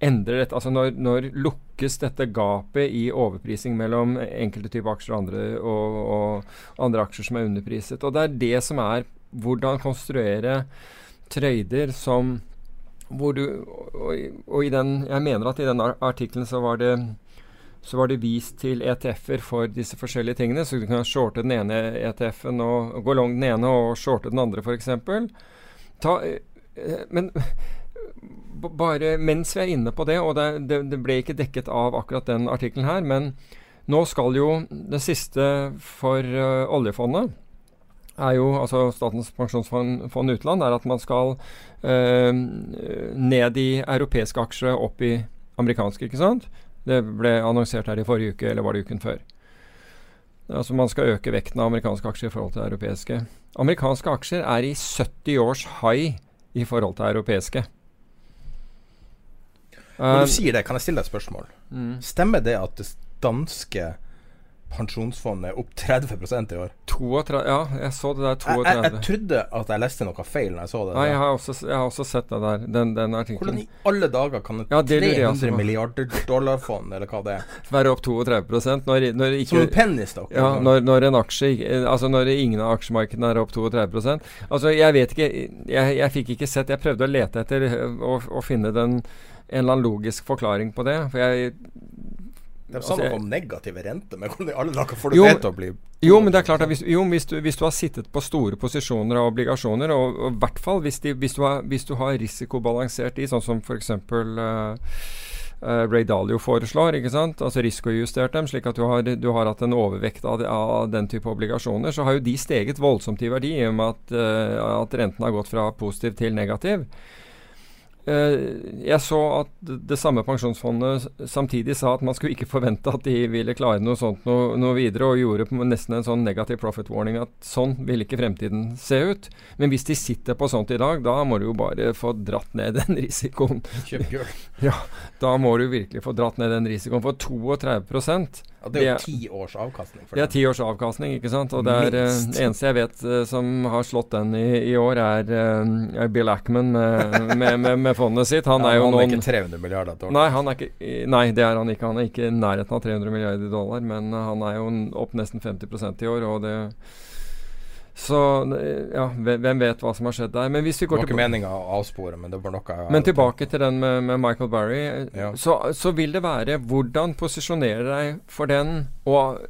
endrer dette, altså når, når, lukkes dette gapet i overprising mellom enkelte typer aksjer og andre, og, og andre aksjer som er underpriset. Og det er det som er hvordan konstruere trøyder som du og, og, den Jeg mener at i den artikkelen så var det så var det vist til ETF-er for disse forskjellige tingene. Så du kan shorte den ene ETF-en og, og gå long den ene og shorte den andre, f.eks. Eh, men bare mens vi er inne på det, og det, det, det ble ikke dekket av akkurat den artikkelen her, men nå skal jo det siste for uh, oljefondet er jo, altså Statens pensjonsfond fond utland, er at man skal eh, ned i europeiske aksjer opp i amerikanske, ikke sant? Det ble annonsert her i forrige uke, eller var det uken før. Altså Man skal øke vekten av amerikanske aksjer i forhold til europeiske. Amerikanske aksjer er i 70 års high i forhold til europeiske. Når du sier det, kan jeg stille deg et spørsmål? Mm. Stemmer det at det danske pensjonsfondet opp 30 i år? 32, ja, jeg så det der. 32. Jeg, jeg, jeg, trodde at jeg leste noe feil når jeg så det. Nei, jeg har også, jeg har også sett det der, den, den. Hvordan i alle dager kan et ja, 300 milliarder dollar-fond, eller hva det er, være opp 32 når, når ikke, Som en pennystock? Ja, når, når, en aksje Altså når ingen av aksjemarkedene er opp 32 Altså, jeg vet ikke Jeg, jeg fikk ikke sett Jeg prøvde å lete etter å, å finne den en eller annen logisk forklaring på det. For jeg det er sånn altså, om negative renter, men hvordan i alle dager får du det til å bli Jo, men det er klart at hvis, jo, hvis, du, hvis, du, har sittet på store posisjoner av obligasjoner, og i hvert fall hvis, de, hvis, du har, hvis, du har, risikobalansert de, sånn som f.eks. Uh, uh, Ray Dalio foreslår, ikke sant? altså risikojustert dem, slik at du har, du har hatt en overvekt av, av, den type obligasjoner, så har jo de steget voldsomt i verdi i og med at, uh, at renten har gått fra positiv til negativ. Eh, jeg så at det samme pensjonsfondet samtidig sa at man skulle ikke forvente at de ville klare noe sånt noe, noe videre, og gjorde nesten en sånn negativ profit warning at sånn vil ikke fremtiden se ut. Men hvis de sitter på sånt i dag, da må du jo bare få dratt ned den risikoen. Kjøp gull. Ja, da må du virkelig få dratt ned den risikoen. For 32 ja, det er jo ti års avkastning. det er ti års avkastning, ikke sant. Og det er uh, eneste jeg vet uh, som har slått den i, i år, er, uh, Bill Ackman med, med, med, med, fondet sitt. Han ja, er jo han noen er ikke 300 milliarder dollar. Nei, han er ikke, nei, det er han ikke. Han er ikke i nærheten av 300 milliarder dollar, men han er jo opp nesten 50% i år. og det så ja, hvem vet hva som har skjedd der. Men hvis vi går Det var ikke meninga å avspore, men det var noe Men tilbake til den med, med Michael Barry. Ja. Så, så, vil det være hvordan posisjonere deg for den og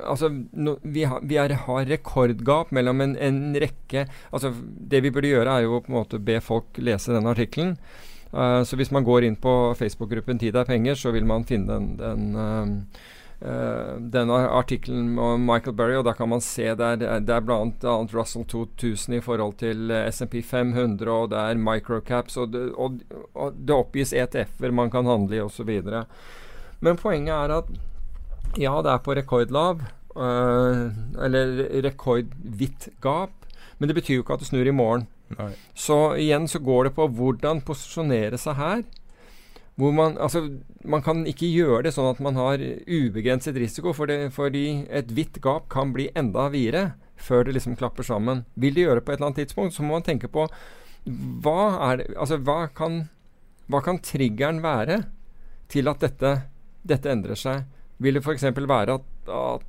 Altså, no, vi, har, vi er, har rekordgap mellom en, en, rekke Altså, det vi burde gjøre, er jo på en måte be folk lese den artikkelen. Uh, så hvis man går inn på Facebook-gruppen 'Tid er penger', så vil man finne den, den Uh, denne artikkelen om Michael Berry, og da kan man se der det er bl.a. Russell 2000 i forhold til eh, SMP 500, og det er microcaps, og det, og, og det oppgis ETF-er man kan handle i, osv. Men poenget er at ja, det er på rekordlav, uh, eller rekordhvitt gap, men det betyr jo ikke at det snur i morgen. Nei. Så igjen så går det på hvordan posisjonere seg her. Hvor man, altså, man kan ikke gjøre det sånn at man har ubegrenset risiko, for det, fordi et hvitt gap kan bli enda videre før det liksom klapper sammen. Vil det gjøre det på et eller annet tidspunkt, så må man tenke på hva, er altså, hva, kan, hva kan triggeren være til at dette, dette endrer seg? Vil det f.eks. være at, at,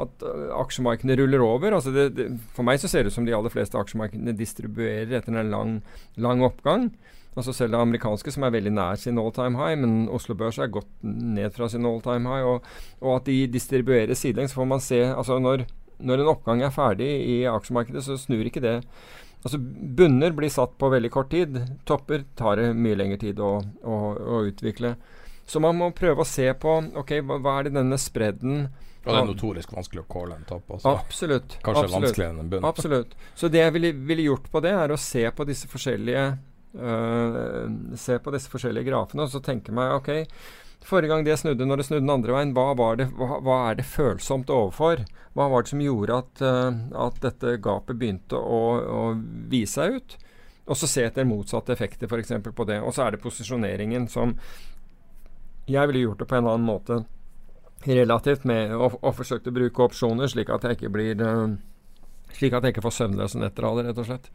at uh, aksjemarkedene ruller over? Altså det, det, for meg så ser det ut som de aller fleste aksjemarkedene distribuerer etter en lang, lang oppgang. Altså Selv det amerikanske, som er veldig nær sin all time high, men Oslo Børs er gått ned fra sin all time high. Og, og at de distribuerer sidelengs, får man se altså når, når, en oppgang er ferdig i aksjemarkedet, så snur ikke det. Altså Bunner blir satt på veldig kort tid. Topper tar det mye lengre tid å, å, å utvikle. Så man må prøve å se på ok, hva, hva er det denne spredden og det er notorisk vanskelig å calle en topp også. Absolutt. Kanskje absolutt, vanskeligere enn en bunn. Absolutt. Så det jeg ville, ville, gjort på det, er å se på disse forskjellige Uh, se på disse forskjellige grafene og så tenke meg ok, Forrige gang det snudde, når det snudde den andre veien, hva, det, hva, hva er det følsomt overfor? Hva var det som gjorde at, eh, at dette gapet begynte å, å vise seg ut? Og så se etter motsatte effekter f.eks. på det. Og så er det posisjoneringen som Jeg ville gjort det på en annen måte relativt med å, å forsøke å bruke opsjoner, slik at jeg ikke blir uh, Slik at jeg ikke får søvnløse netter av det, rett og slett.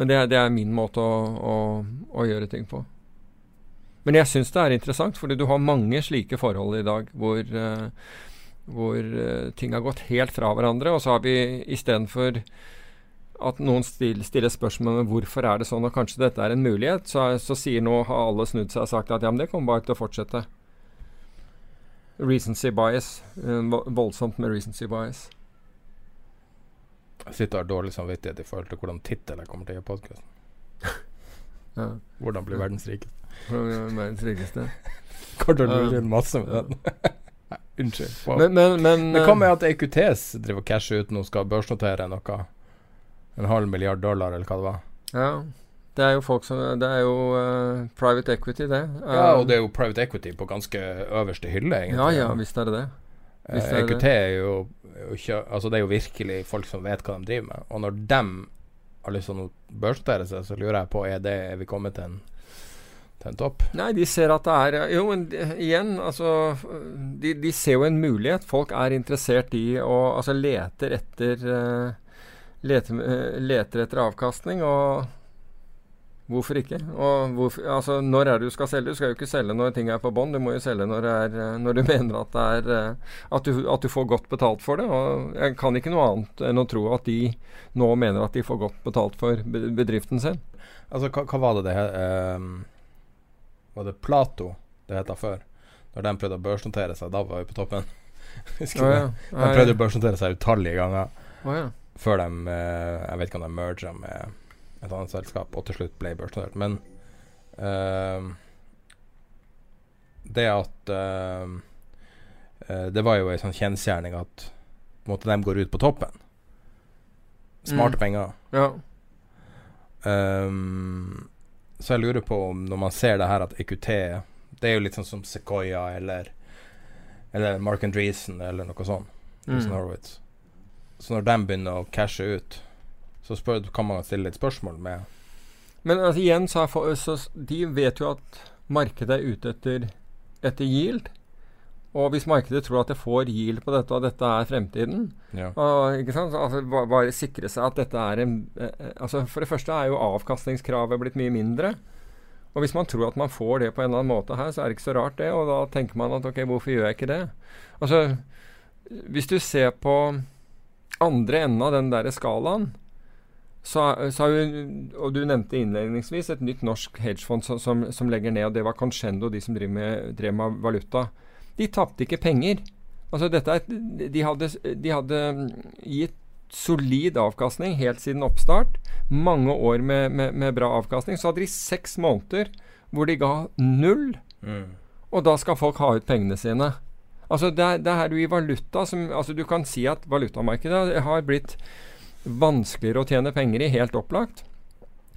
Men det, det er min måte å, å, å, gjøre ting på. Men jeg syns det er interessant, fordi du har mange slike forhold i dag hvor, uh, hvor uh, ting har gått helt fra hverandre, og så har vi istedenfor at noen stiller, stiller spørsmål om hvorfor er det sånn, og kanskje dette er en mulighet, så, så sier nå har alle snudd seg og sagt at ja, men det kommer bare til å fortsette. Recency bias. voldsomt med recency bias. Jeg sitter og har dårlig samvittighet i forhold til hvordan tittel jeg kommer til å gi podkasten. ja. Hvordan bli verdens rikeste. Hvordan bli verdens rikeste. Kommer til å lure inn masse med den. Unnskyld. Men, men, men, det kommer at EQTs driver og casher ut nå, skal børsnotere noe. En halv milliard dollar, eller hva det var. Ja. Det er jo folk som Det er jo uh, private equity, det. Uh, ja, og det er jo private equity på ganske øverste hylle, egentlig. Ja, ja, visst er det det. EQT er jo, Altså, det er jo virkelig folk som vet hva de driver med. Og når de har lyst til å børsnotere seg, så lurer jeg på Er det Er vi kommet til en til en topp? Nei, de ser at det er Jo, men igjen, altså de, de, ser jo en mulighet. Folk er interessert i å Altså leter etter uh, leter, leter, etter avkastning. Og Hvorfor ikke? Hvorfor, altså, når er det du skal selge? Du skal jo ikke selge når ting er på bånn. Du må jo selge når, er, eh, når, du mener at, er, eh, at, du, at, du, får godt betalt for det. Og jeg kan ikke noe annet enn å tro at de nå mener at de får godt betalt for bedriften sin. Altså, hva, hva var det det uh, Var det Plato det het før? Når de prøvde å børsnotere seg, da var vi på toppen. Husker oh, ja. De prøvde å børsnotere seg utallige ganger oh, ja. før de uh, Jeg vet ikke om de merga med et annet selskap, og til slutt ble børsnotert. Men uh, det at uh, Det var jo ei sånn kjensgjerning at på en måte, de går ut på toppen. Smarte mm. penger. Ja. Um, så jeg lurer på om når man ser det her at EQT Det er jo litt sånn som Sequoia eller Eller Mark Andreessen eller noe sånt. Mm. Så når de begynner å cashe ut så spør, kan man stille litt spørsmål med Men altså, igjen, så, for, så de vet jo at markedet er ute etter, etter yield. Og hvis markedet tror at det får yield på dette, og dette er fremtiden ja. og, ikke sant? Altså, bare sikre seg at dette er en eh, eh, altså For det første er jo avkastningskravet blitt mye mindre. Og hvis man tror at man får det på en eller annen måte her, så er det ikke så rart, det. Og da tenker man at ok, hvorfor gjør jeg ikke det? Altså, hvis du ser på andre enden av den der skalaen, så, så har jo, og Du nevnte innledningsvis et nytt norsk hedgefond som, som, som, legger ned. og Det var Concendo, de som drev med, drev med valuta. De tapte ikke penger. Altså dette de, hadde, de hadde gitt solid avkastning helt siden oppstart. Mange år med, med, med, bra avkastning. Så hadde de seks måneder hvor de ga null. Mm. Og da skal folk ha ut pengene sine. Altså det, det er du i valuta som altså Du kan si at valutamarkedet har blitt vanskeligere å tjene penger i, helt opplagt.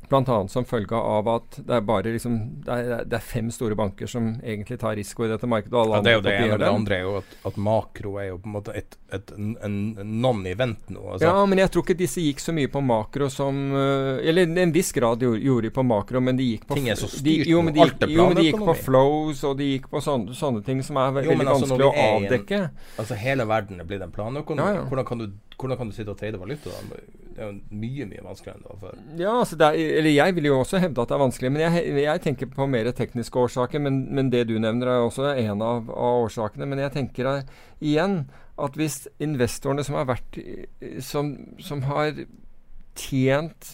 Bl.a. som følge av at det er bare liksom, det er, det er, fem store banker som egentlig tar risiko i dette markedet. ja, det er jo det ene. Det andre er jo at, at, makro er jo på en måte et, et, en non-event nå. Altså. Ja, men jeg tror ikke disse gikk så mye på makro som uh, Eller en viss grad gjorde, gjorde de på makro, men de gikk på Ting er så styrt de, jo, men de, gikk, jo, men de gikk på flows, og de gikk på sånne, sånne ting som er veldig jo, altså, vanskelig å avdekke. En, altså Hele verden er blitt en planøkonomi. Ja, ja. Hvordan, kan du, hvordan kan du sitte og trade valuta? da? Det er jo mye mye vanskeligere enn det var før. Ja, altså er, eller Jeg vil jo også hevde at det er vanskelig, men jeg, jeg tenker på mer tekniske årsaker. Men, men, det du nevner, er også en av, av årsakene. Men jeg tenker uh, igjen at hvis investorene som har vært som, som har tjent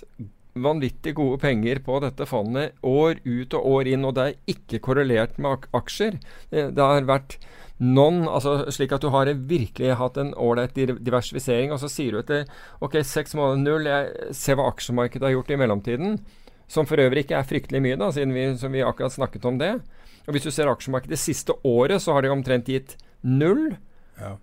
vanvittig gode penger på dette fondet år ut og år inn, og det er ikke korrelert med aksjer. Det, har vært non, altså slik at du har virkelig hatt en ålreit diversifisering. Og så sier du etter ok, seks måneder null, jeg ser hva aksjemarkedet har gjort i mellomtiden. Som for øvrig ikke er fryktelig mye, da, siden vi, som vi akkurat snakket om det. Og hvis du ser aksjemarkedet det siste året, så har det omtrent gitt null. Ja.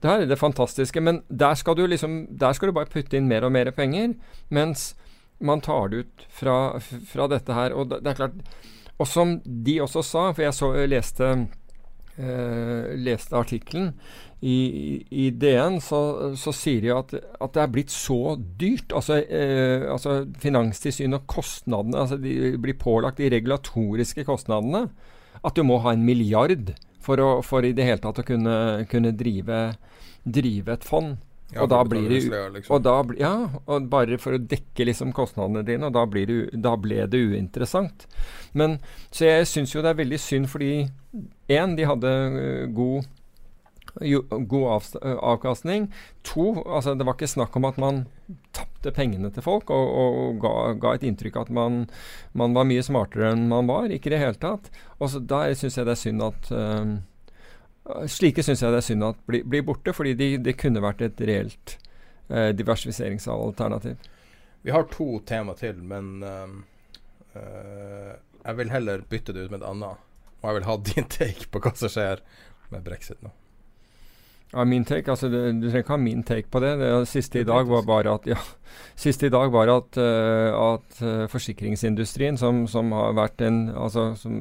Det her er det fantastiske. Men der skal, du liksom, der skal du bare putte inn mer og mer penger. Mens man tar det ut fra, fra dette her. Og det, er klart Og som de også sa, for jeg så, leste, eh, leste artikkelen i, i DN, så, så sier de at, at, det er blitt så dyrt. Altså, eh, altså Finanstilsynet og kostnadene altså De blir pålagt de regulatoriske kostnadene. At du må ha en milliard for, å, for i det hele tatt å kunne, kunne drive, drive et fond. Ja, og da blir det liksom. og da, Ja, og bare for å dekke liksom kostnadene dine, og da, blir det, da ble det uinteressant. Men, så jeg syns jo det er veldig synd fordi én, de hadde uh, god jo, god av, øh, avkastning. To, altså det var ikke snakk om at man tapte pengene til folk og, og ga, ga et inntrykk at man, man var mye smartere enn man var. Ikke i det hele tatt. Og så Der syns jeg det er synd at øh, Slike syns jeg det er synd at blir, bli borte, fordi de, det kunne vært et reelt eh, diversifiseringsalternativ. Vi har to tema til, men uh, jeg vil heller bytte det ut med et annet. Og jeg vil ha din take på hva som skjer med brexit nå. Ja, min take, altså det, Du trenger ikke ha min take på det. det siste i dag var bare at ja, siste i dag var at, uh, at forsikringsindustrien, som, som har vært en Altså som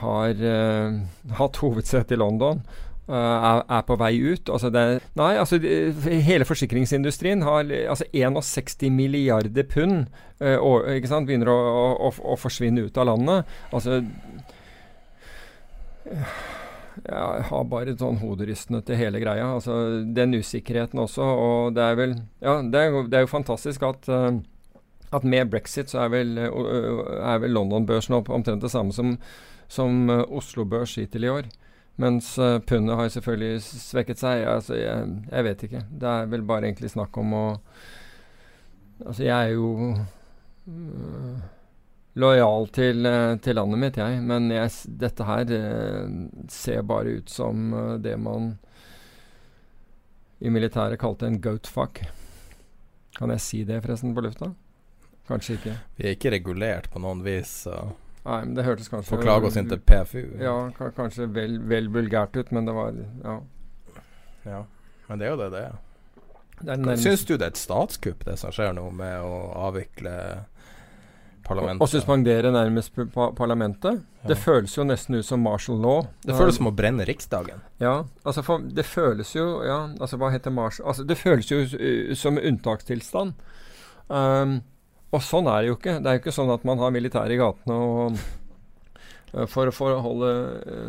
har uh, hatt hovedsete i London, uh, er, er på vei ut. Altså det, nei, altså de, hele forsikringsindustrien har eh, altså 61 milliarder pund uh, og, ikke sant, begynner å, å, å, forsvinne ut av landet. Altså jeg har bare sånn hoderystende til hele greia. Altså Den usikkerheten også. Og det er vel Ja, det er det er jo fantastisk at eh, at med brexit så er vel, eh, er vel London-børsen omtrent det samme som, som eh, Oslo Børs hittil i år. Mens uh, pundet har selvfølgelig svekket seg. Altså, jeg, jeg vet ikke. Det er vel bare egentlig snakk om å Altså, jeg er jo øh, lojal til, eh, til landet mitt, jeg. Men jeg, dette her eh, ser bare ut som eh, det man i militæret kalte en goat fuck. Kan jeg si det forresten på lufta? Kanskje ikke. Vi er ikke regulert på noen vis. Så Nei, men det hørtes kanskje Forklag oss inntil PFU. Ja, kanskje vel, vel vulgært ut, men det var Ja. Ja. Men det er jo det det er. Er Syns du det er et statskupp, det som skjer nå, med å avvikle parlamentet? Å suspendere nærmest parlamentet? Ja. Det føles jo nesten ut som martial law. Det føles som å brenne Riksdagen. Ja, altså for det føles jo Ja, altså hva heter martial Altså det føles jo uh, som unntakstilstand. Um, og sånn er det jo ikke. Det er jo ikke sånn at man har militær i gatene og uh, for, for å holde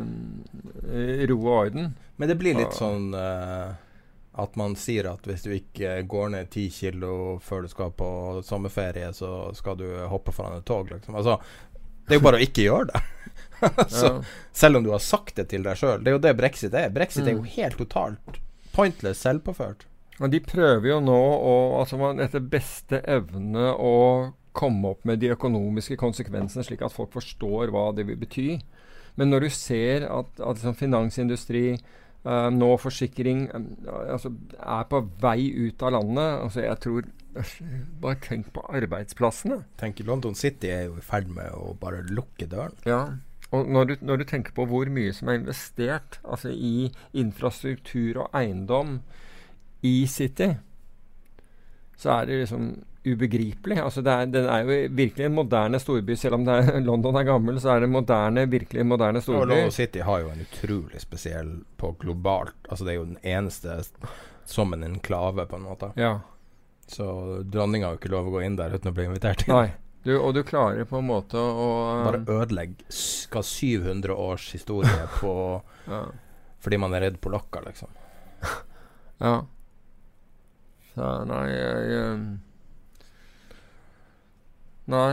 uh, ro og orden. Men det blir litt sånn uh, at man sier at hvis du ikke går ned ti kilo før du skal på sommerferie, så skal du hoppe foran et tog, liksom. Altså, det er jo bare å ikke gjøre det. altså, Ja. Selv om du har sagt det til deg sjøl. Det er jo det brexit er. Brexit er jo Mm. helt totalt pointless, selvpåført. Og de prøver jo nå å, altså man, etter beste evne å komme opp med de økonomiske konsekvensene, slik at folk forstår hva det vil bety. Men når du ser at, at liksom finansindustri, eh, nå forsikring, eh, altså er på vei ut av landet altså Jeg tror Bare tenk på arbeidsplassene. Tenk, London City er jo i ferd med å bare lukke døren. Ja. Og når du, når du tenker på hvor mye som er investert altså i infrastruktur og eiendom i City, så er det liksom ubegripelig. Altså det er, den er jo virkelig en moderne storby. Selv om er, London er gammel, så er det moderne, virkelig moderne moderne Og storby. London City har jo en utrolig spesiell på globalt Altså Det er jo den eneste som en enklave, på en måte. Ja. Så dronninga har jo ikke lov å gå inn der uten å bli invitert inn. Nei. Du, og du klarer på en måte å Bare ødelegge s- 700 års historie på Ja. Fordi man er redd polakker, liksom. Ja. Så nei, jeg eh, Nei.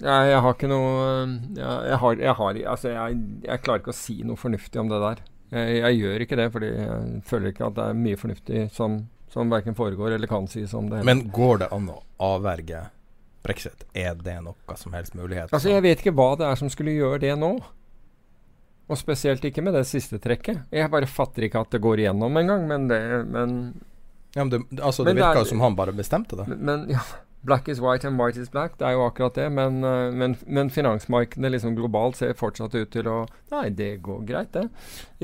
Jeg, jeg har ikke noe eh, Jeg, jeg, har, jeg, har, altså jeg, klarer ikke å si noe fornuftig om det der. Jeg, jeg gjør ikke det, fordi jeg føler ikke at det er mye fornuftig som, som verken foregår eller kan sies om det. hele. Men går det an å avverge brexit? Er det noe som helst mulighet? Altså, jeg vet ikke hva det er som skulle gjøre det nå. Og spesielt ikke med det siste trekket. Jeg bare fatter ikke at det går igjennom engang, men det men, ja, men det, altså, det Men er- virka jo som han bare bestemte det. men, ja, Black is white and white is black. Det er jo akkurat det. Men, eh, men, men finansmarkedet liksom globalt ser fortsatt ut til å Nei, det går greit, det.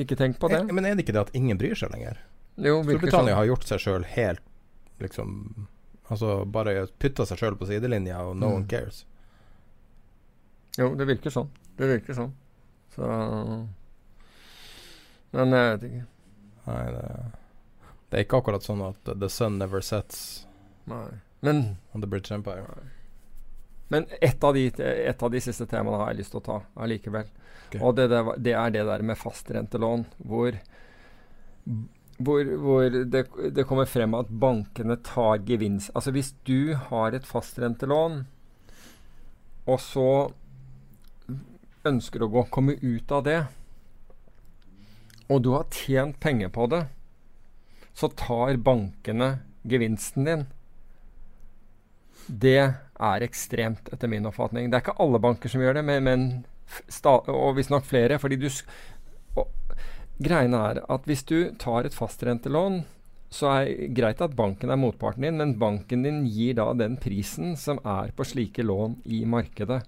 Ikke tenk på det. Er, Men er det ikke det at ingen bryr seg lenger? Jo, Storbritannia sånn. har gjort seg sjøl helt liksom Altså bare putta seg sjøl på sidelinja, og no Mm. one cares. Jo, det virker sånn. Det virker sånn. Så Men jeg vet ikke. Nei, det, det er ikke akkurat sånn at the sun never sets Nei. Men on the British Empire. Men ett av, de, et av de siste temaene har jeg lyst til å ta allikevel. Okay. Og det, der, det er det der med fastrentelån, hvor, hvor, hvor det, det kommer frem at bankene tar gevinst Altså hvis du har et fastrentelån, og så ønsker å gå, komme ut av det, og du har tjent penger på det, så tar bankene gevinsten din. Det er ekstremt, etter min oppfatning. Det er ikke alle banker som gjør det, men, men sta, og visstnok flere. fordi du Greiene er at hvis du tar et fastrentelån, så er det greit at banken er motparten din, men banken din gir da den prisen som er på slike lån i markedet.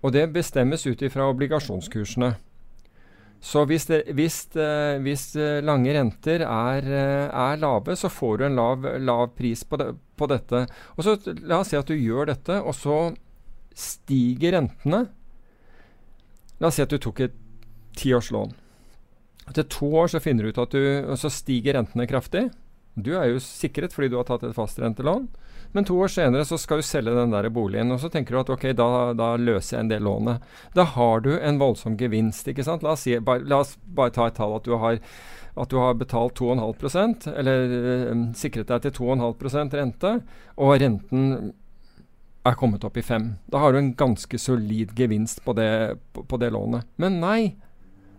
Og det bestemmes ut ifra obligasjonskursene. Så hvis, det, hvis, eh, hvis eh, lange renter er, eh, er lave, så får du en lav, lav pris på, det, på dette. Og så La oss si at du gjør dette, og så stiger rentene. La oss si at du tok et tiårslån. Etter to år så finner du ut at du så stiger rentene kraftig. Du er jo sikret fordi du har tatt et fastrentelån. Men to år senere så skal du selge den der boligen, og så tenker du at ok, da, da løser jeg en del lånet. Da har du en voldsom gevinst, ikke sant. La oss, si, bare, la oss bare ta et tall at du har, at du har betalt 2,5% eller øh, sikret deg til 2,5% rente, og renten er kommet opp i 5. Da har du en ganske solid gevinst på det, på, på det lånet. Men nei,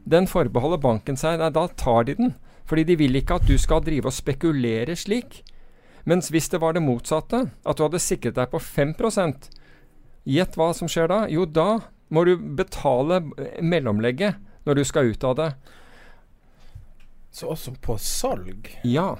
den forbeholder banken seg. Nei, da tar de den. Fordi de vil ikke at du skal drive og spekulere slik. Mens hvis det var det motsatte, at du hadde sikret deg på 5 Gjett hva som skjer da? Jo, da må du betale mellomlegget når du skal ut av det. Så også på salg? Ja.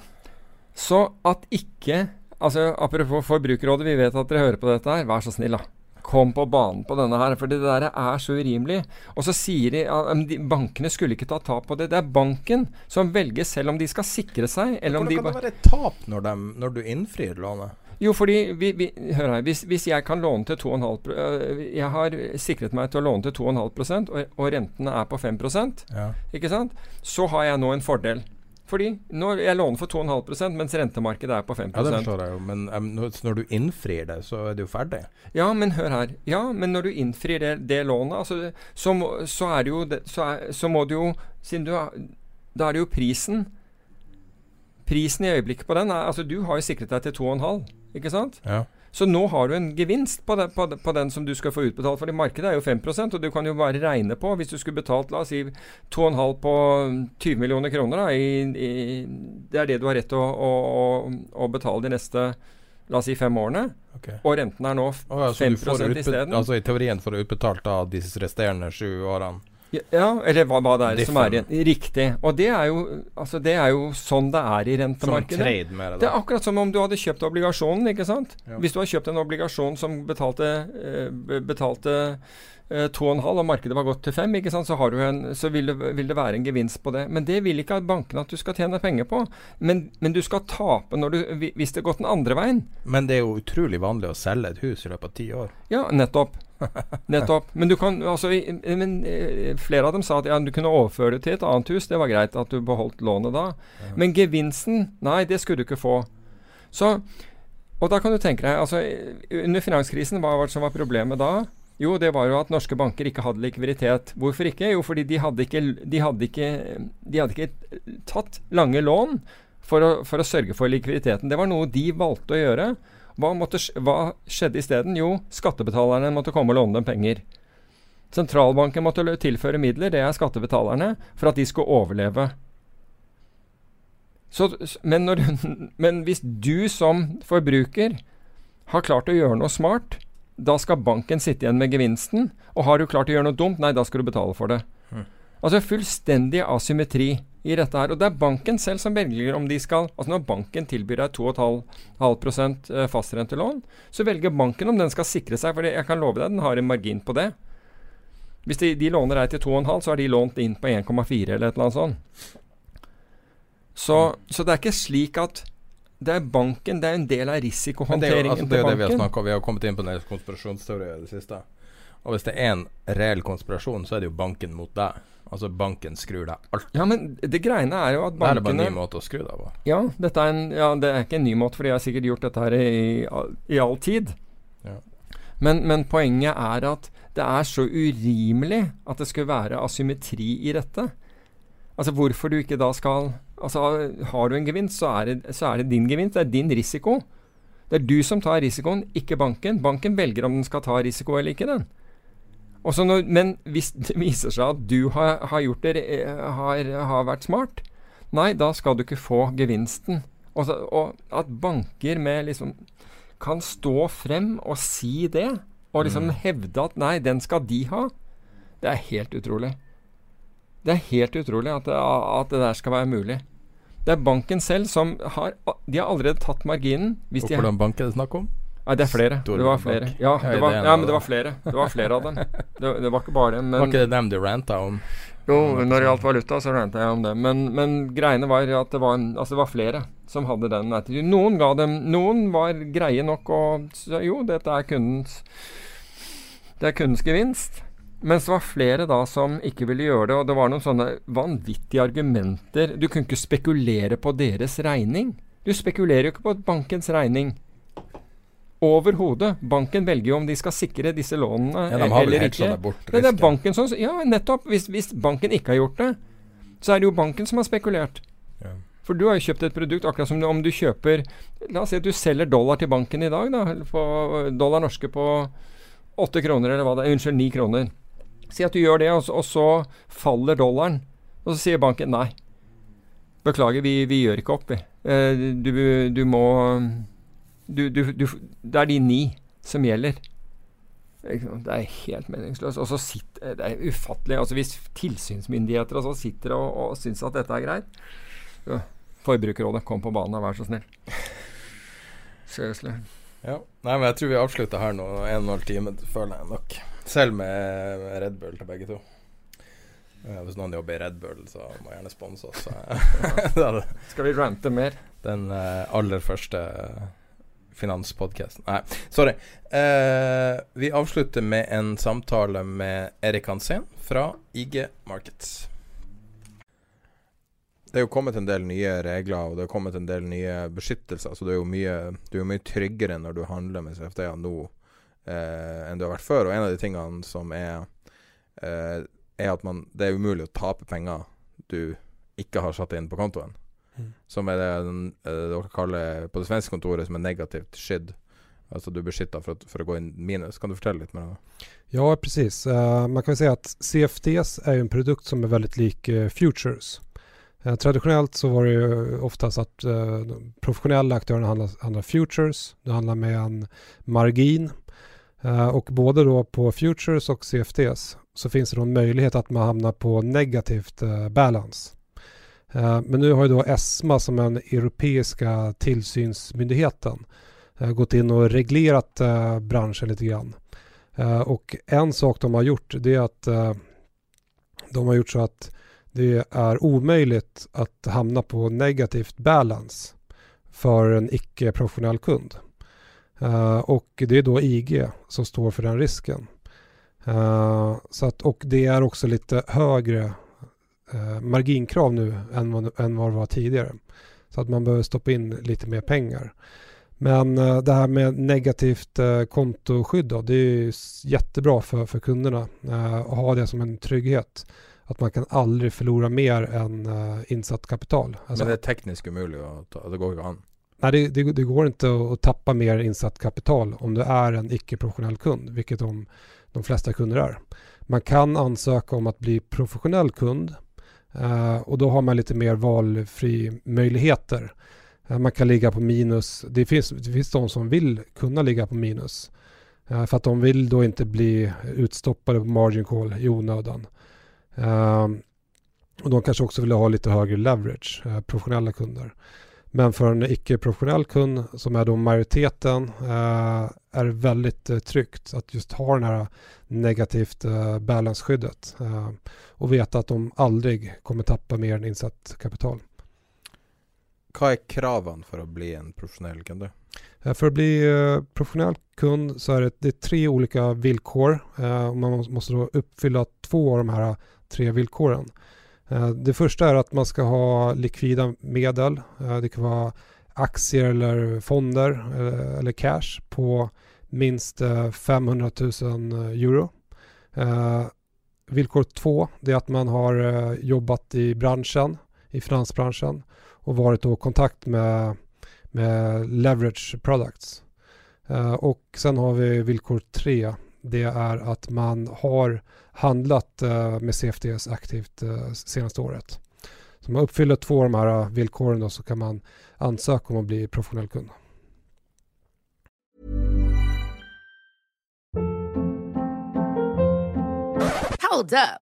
Så at ikke Altså, Apropos Forbrukerrådet, vi vet at dere hører på dette her. Vær så snill, da. Kom på banen på denne her, for det der er så urimelig. Og så sier de at bankene skulle ikke ta tap på det. Det er banken som velger selv om de skal sikre seg, eller om Hvordan kan det være et tap når, de, når du innfrir lånet? Jo, fordi vi, vi, Hør her. Hvis, hvis jeg kan låne til 2,5 øh, Jeg har sikret meg til å låne til 2,5 og, og rentene er på 5 Ja. ikke sant? Så har jeg nå en fordel. Fordi nå, jeg låner for 2,5% mens rentemarkedet er på 5 ja, det forstår jeg jo, men um, når, du innfrir det, så er det jo ferdig. Ja, men hør her. Ja, men når du innfrir det, det lånet, altså, så, må, så er det jo så, er, så må du jo Siden du har Da er det jo prisen Prisen i øyeblikket på den er Altså, du har jo sikret deg til 2,5, ikke sant? Ja. Så nå har du en gevinst på, den, på, på den som du skal få utbetalt. fordi markedet er jo 5% og du kan jo bare regne på Hvis du skulle betalt la oss si 2,5 på 20 millioner kroner, da, i, i, det er det du har rett til å, å, å, å betale de neste la oss si fem årene. okay. Og renten er nå f- Å ja, 5 får utbet- isteden. Altså I teorien får du utbetalt da de resterende sju årene. Ja, eller hva, hva det er som er igjen. Riktig. Og det er, jo, altså det er jo sånn det er i Som rentemarkedet. det. Det er akkurat som om du hadde kjøpt obligasjonen, ikke sant? Ja. Hvis du har kjøpt en obligasjon som betalte, eh, betalte eh, 2,5 og markedet var gått til 5, ikke sant? Så, har du en, så vil, det, vil det være en gevinst på det. Men det vil ikke bankene at du skal tjene penger på. Men, men du skal tape du, hvis det har gått den andre veien. Men det er jo utrolig vanlig å selge et hus i løpet av ti år. Ja, nettopp. Nettopp. Men du kan altså men, eh, Flere av dem sa at ja, du kunne overføre det til et annet hus. Det var greit at du beholdt lånet da. Men gevinsten, nei, det skulle du ikke få. Så, og da kan du tenke deg altså, Under finanskrisen, hva var det som var problemet da? Jo, det var jo at norske banker ikke hadde likviditet. Hvorfor ikke? Jo, fordi de hadde ikke, de hadde ikke, de hadde ikke tatt lange lån for å, for å sørge for likviditeten. Det var noe de valgte å gjøre. Hva, måtte, hva skjedde isteden? Jo, skattebetalerne måtte komme og låne dem penger. Sentralbanken måtte tilføre midler, det er skattebetalerne, for at de skulle overleve. Så, men, når, men hvis du som forbruker har klart å gjøre noe smart, da skal banken sitte igjen med gevinsten. Og har du klart å gjøre noe dumt, nei, da skal du betale for det. Hmm. Altså fullstendig asymmetri i dette her. Og det er banken selv som velger om de skal Altså når banken tilbyr deg 2,5 eh, fastrentelån, så velger banken om den skal sikre seg, for jeg kan love deg den har en margin på det. Hvis de, de låner deg til 2,5, så har de lånt inn på 1,4 eller et eller annet sånt. Så, så det er ikke slik at det er banken, det er en del av Men det er jo, risikohåndteringen altså, det er jo det vi har banken. snakket om. Vi har kommet inn på en del konspirasjonsteorier i det siste. Og hvis det er en reell konspirasjon, så er det jo banken mot deg. Altså banken skrur deg alt. Ja, men det greiene er jo at bankene Det er bare en ny måte å skru deg på. Ja, dette er en, ja, det er ikke en ny måte, for jeg har sikkert gjort dette her i, i all tid. Ja. Men, men poenget er at det er så urimelig at det skulle være asymmetri i dette. Altså hvorfor du ikke da skal Altså Har du en gevinst, så er, det, så er det din gevinst. Det er din risiko. Det er du som tar risikoen, ikke banken. Banken velger om den skal ta risiko eller ikke, den. Når, men hvis det viser seg at du har, har, gjort det, eh, har, har vært smart, nei, da skal du ikke få gevinsten. Også, og at banker med liksom kan stå frem og si det, og liksom hevde at nei, den skal de ha, det er helt utrolig. Det er helt utrolig at det, at det der skal være mulig. Det er banken selv som har De har allerede tatt marginen. og Hvordan bank er det snakk om? Nei, det er flere. Det var flere. Ja, det var, ja, men det var flere. Det var flere av dem. Det, det var ikke bare. Men Var ikke det dem du ranta om? jo, når det gjaldt valuta, så ranta jeg om det. Men, men greiene var at det var, en, altså det var flere som hadde den. Noen ga dem Noen var greie nok og sa jo, dette er kundens Det er kundens gevinst. Mens det var flere da som ikke ville gjøre det, og det var noen sånne vanvittige argumenter. Du kunne ikke spekulere på deres regning. Du spekulerer jo ikke på bankens regning. Overhodet. Banken velger jo om de skal sikre disse lånene Ja, de har eller ikke. det bort, Det, det er banken som Ja, nettopp. Hvis, hvis banken ikke har gjort det, så er det jo banken som har spekulert. Ja. For du har jo kjøpt et produkt, akkurat som om du kjøper La oss si at du selger dollar til banken i dag, da. På dollar norske på åtte kroner, eller hva det er. Unnskyld, ni kroner. Si at du gjør det, og så, og så faller dollaren. Og så sier banken nei. Beklager, vi, vi gjør ikke opp, vi. Eh, du, du må du, du, du, Det er de ni som gjelder. Det er helt meningsløst. Og så sitter, Det er ufattelig. Altså Hvis tilsynsmyndigheter og så sitter og, og syns at dette er greit ja, Forbrukerrådet, kom på banen, vær så snill. Seriously. Ja. Nei, men jeg tror vi avslutter her nå. En og en halv time føler jeg nok. Selv med Red Bull til begge to. Hvis noen jobber i Red Bull, så må gjerne sponse oss. Skal vi rante mer? Den eh, aller første finanspodkasten Nei, sorry. Uh, vi avslutter med en samtale med Erik Hansen fra IG Markets. Det er jo kommet en del nye regler og det er kommet en del nye beskyttelser. Så du er jo mye, er jo mye tryggere når du handler med CFD-er nå eh, enn du har vært før. Og en av de tingene som er eh, er at man, det er umulig å tape penger du ikke har satt inn på kontoen. Som er det eh, dere kaller på det svenske kontoret som er negativt skydd. Altså du er beskytta for, for å gå inn minus. Kan du fortelle litt mer om det? Ja, precis. Uh, man kan si att CFDs är en produkt som är väldigt lik uh, futures. Uh, traditionellt så var det ju oftast att eh, de professionella aktörerna handlar, handlar futures. Det handlar med en margin. Och både då på futures och CFDs så finns det en möjlighet att man hamnar på negativt balance. Eh, men nu har ju då ESMA som den europeiska tillsynsmyndigheten eh, gått in och reglerat bransjen branschen lite grann. Eh, och en sak de har gjort det att eh, de har gjort så att det är omöjligt att hamna på negativt balance för en icke-professionell kund. Eh, och det är då IG som står för den risken. Eh, att, och det är också lite högre eh, marginkrav nu än vad, än vad det var tidigare. Så att man behöver stoppa in lite mer pengar. Men eh, det här med negativt eh, kontoskydd då, det är jättebra för, för kunderna eh, att ha det som en trygghet. Att man kan aldrig förlora mer än eh, insatt kapital. Alltså, Men det er teknisk umulig å ta. Det går ikke an. nej, det, det, det går inte att, att tappa mer insatt kapital om du är en icke-professionell kund, vilket de, de flesta kunder är. Man kan ansöka om att bli professionell kund eh, och då har man lite mer valfri möjligheter. Eh, man kan ligga på minus. Det finns, det finns de som vill kunna ligga på minus. Uh, för att de vill då inte bli utstoppade på margin call i onödan. Uh, och de kanske också vill ha lite högre leverage, eh, professionella kunder. Men for en ikke-professionell kund som er da majoriteten eh, er det veldig trygt å just ha det här negativt eh, balance-skyddet eh, og veta at de aldri kommer tappa mer enn innsatt kapital. Hva er kravene for å bli en profesjonell kunde? Eh, å att bli eh, profesjonell kund så er det, det er tre ulike villkor. Eh, man må oppfylle to av de her tre villkoren. Eh, Det første er at man skal ha likvida medel. Eh, Det kan være aktier eller fonder eh, eller cash på minst eh, 500 000 euro. Vilkår två det är att man har jobbet i bransjen, i finansbranschen og vært i kontakt med med leverage products. Og så har vi vilkår tre. Det er at man har handlet eh, med CFDs aktivt eh, seneste året. Så man oppfyller två av de här eh, villkoren så kan man ansöka om å bli professionell kund. Hold up.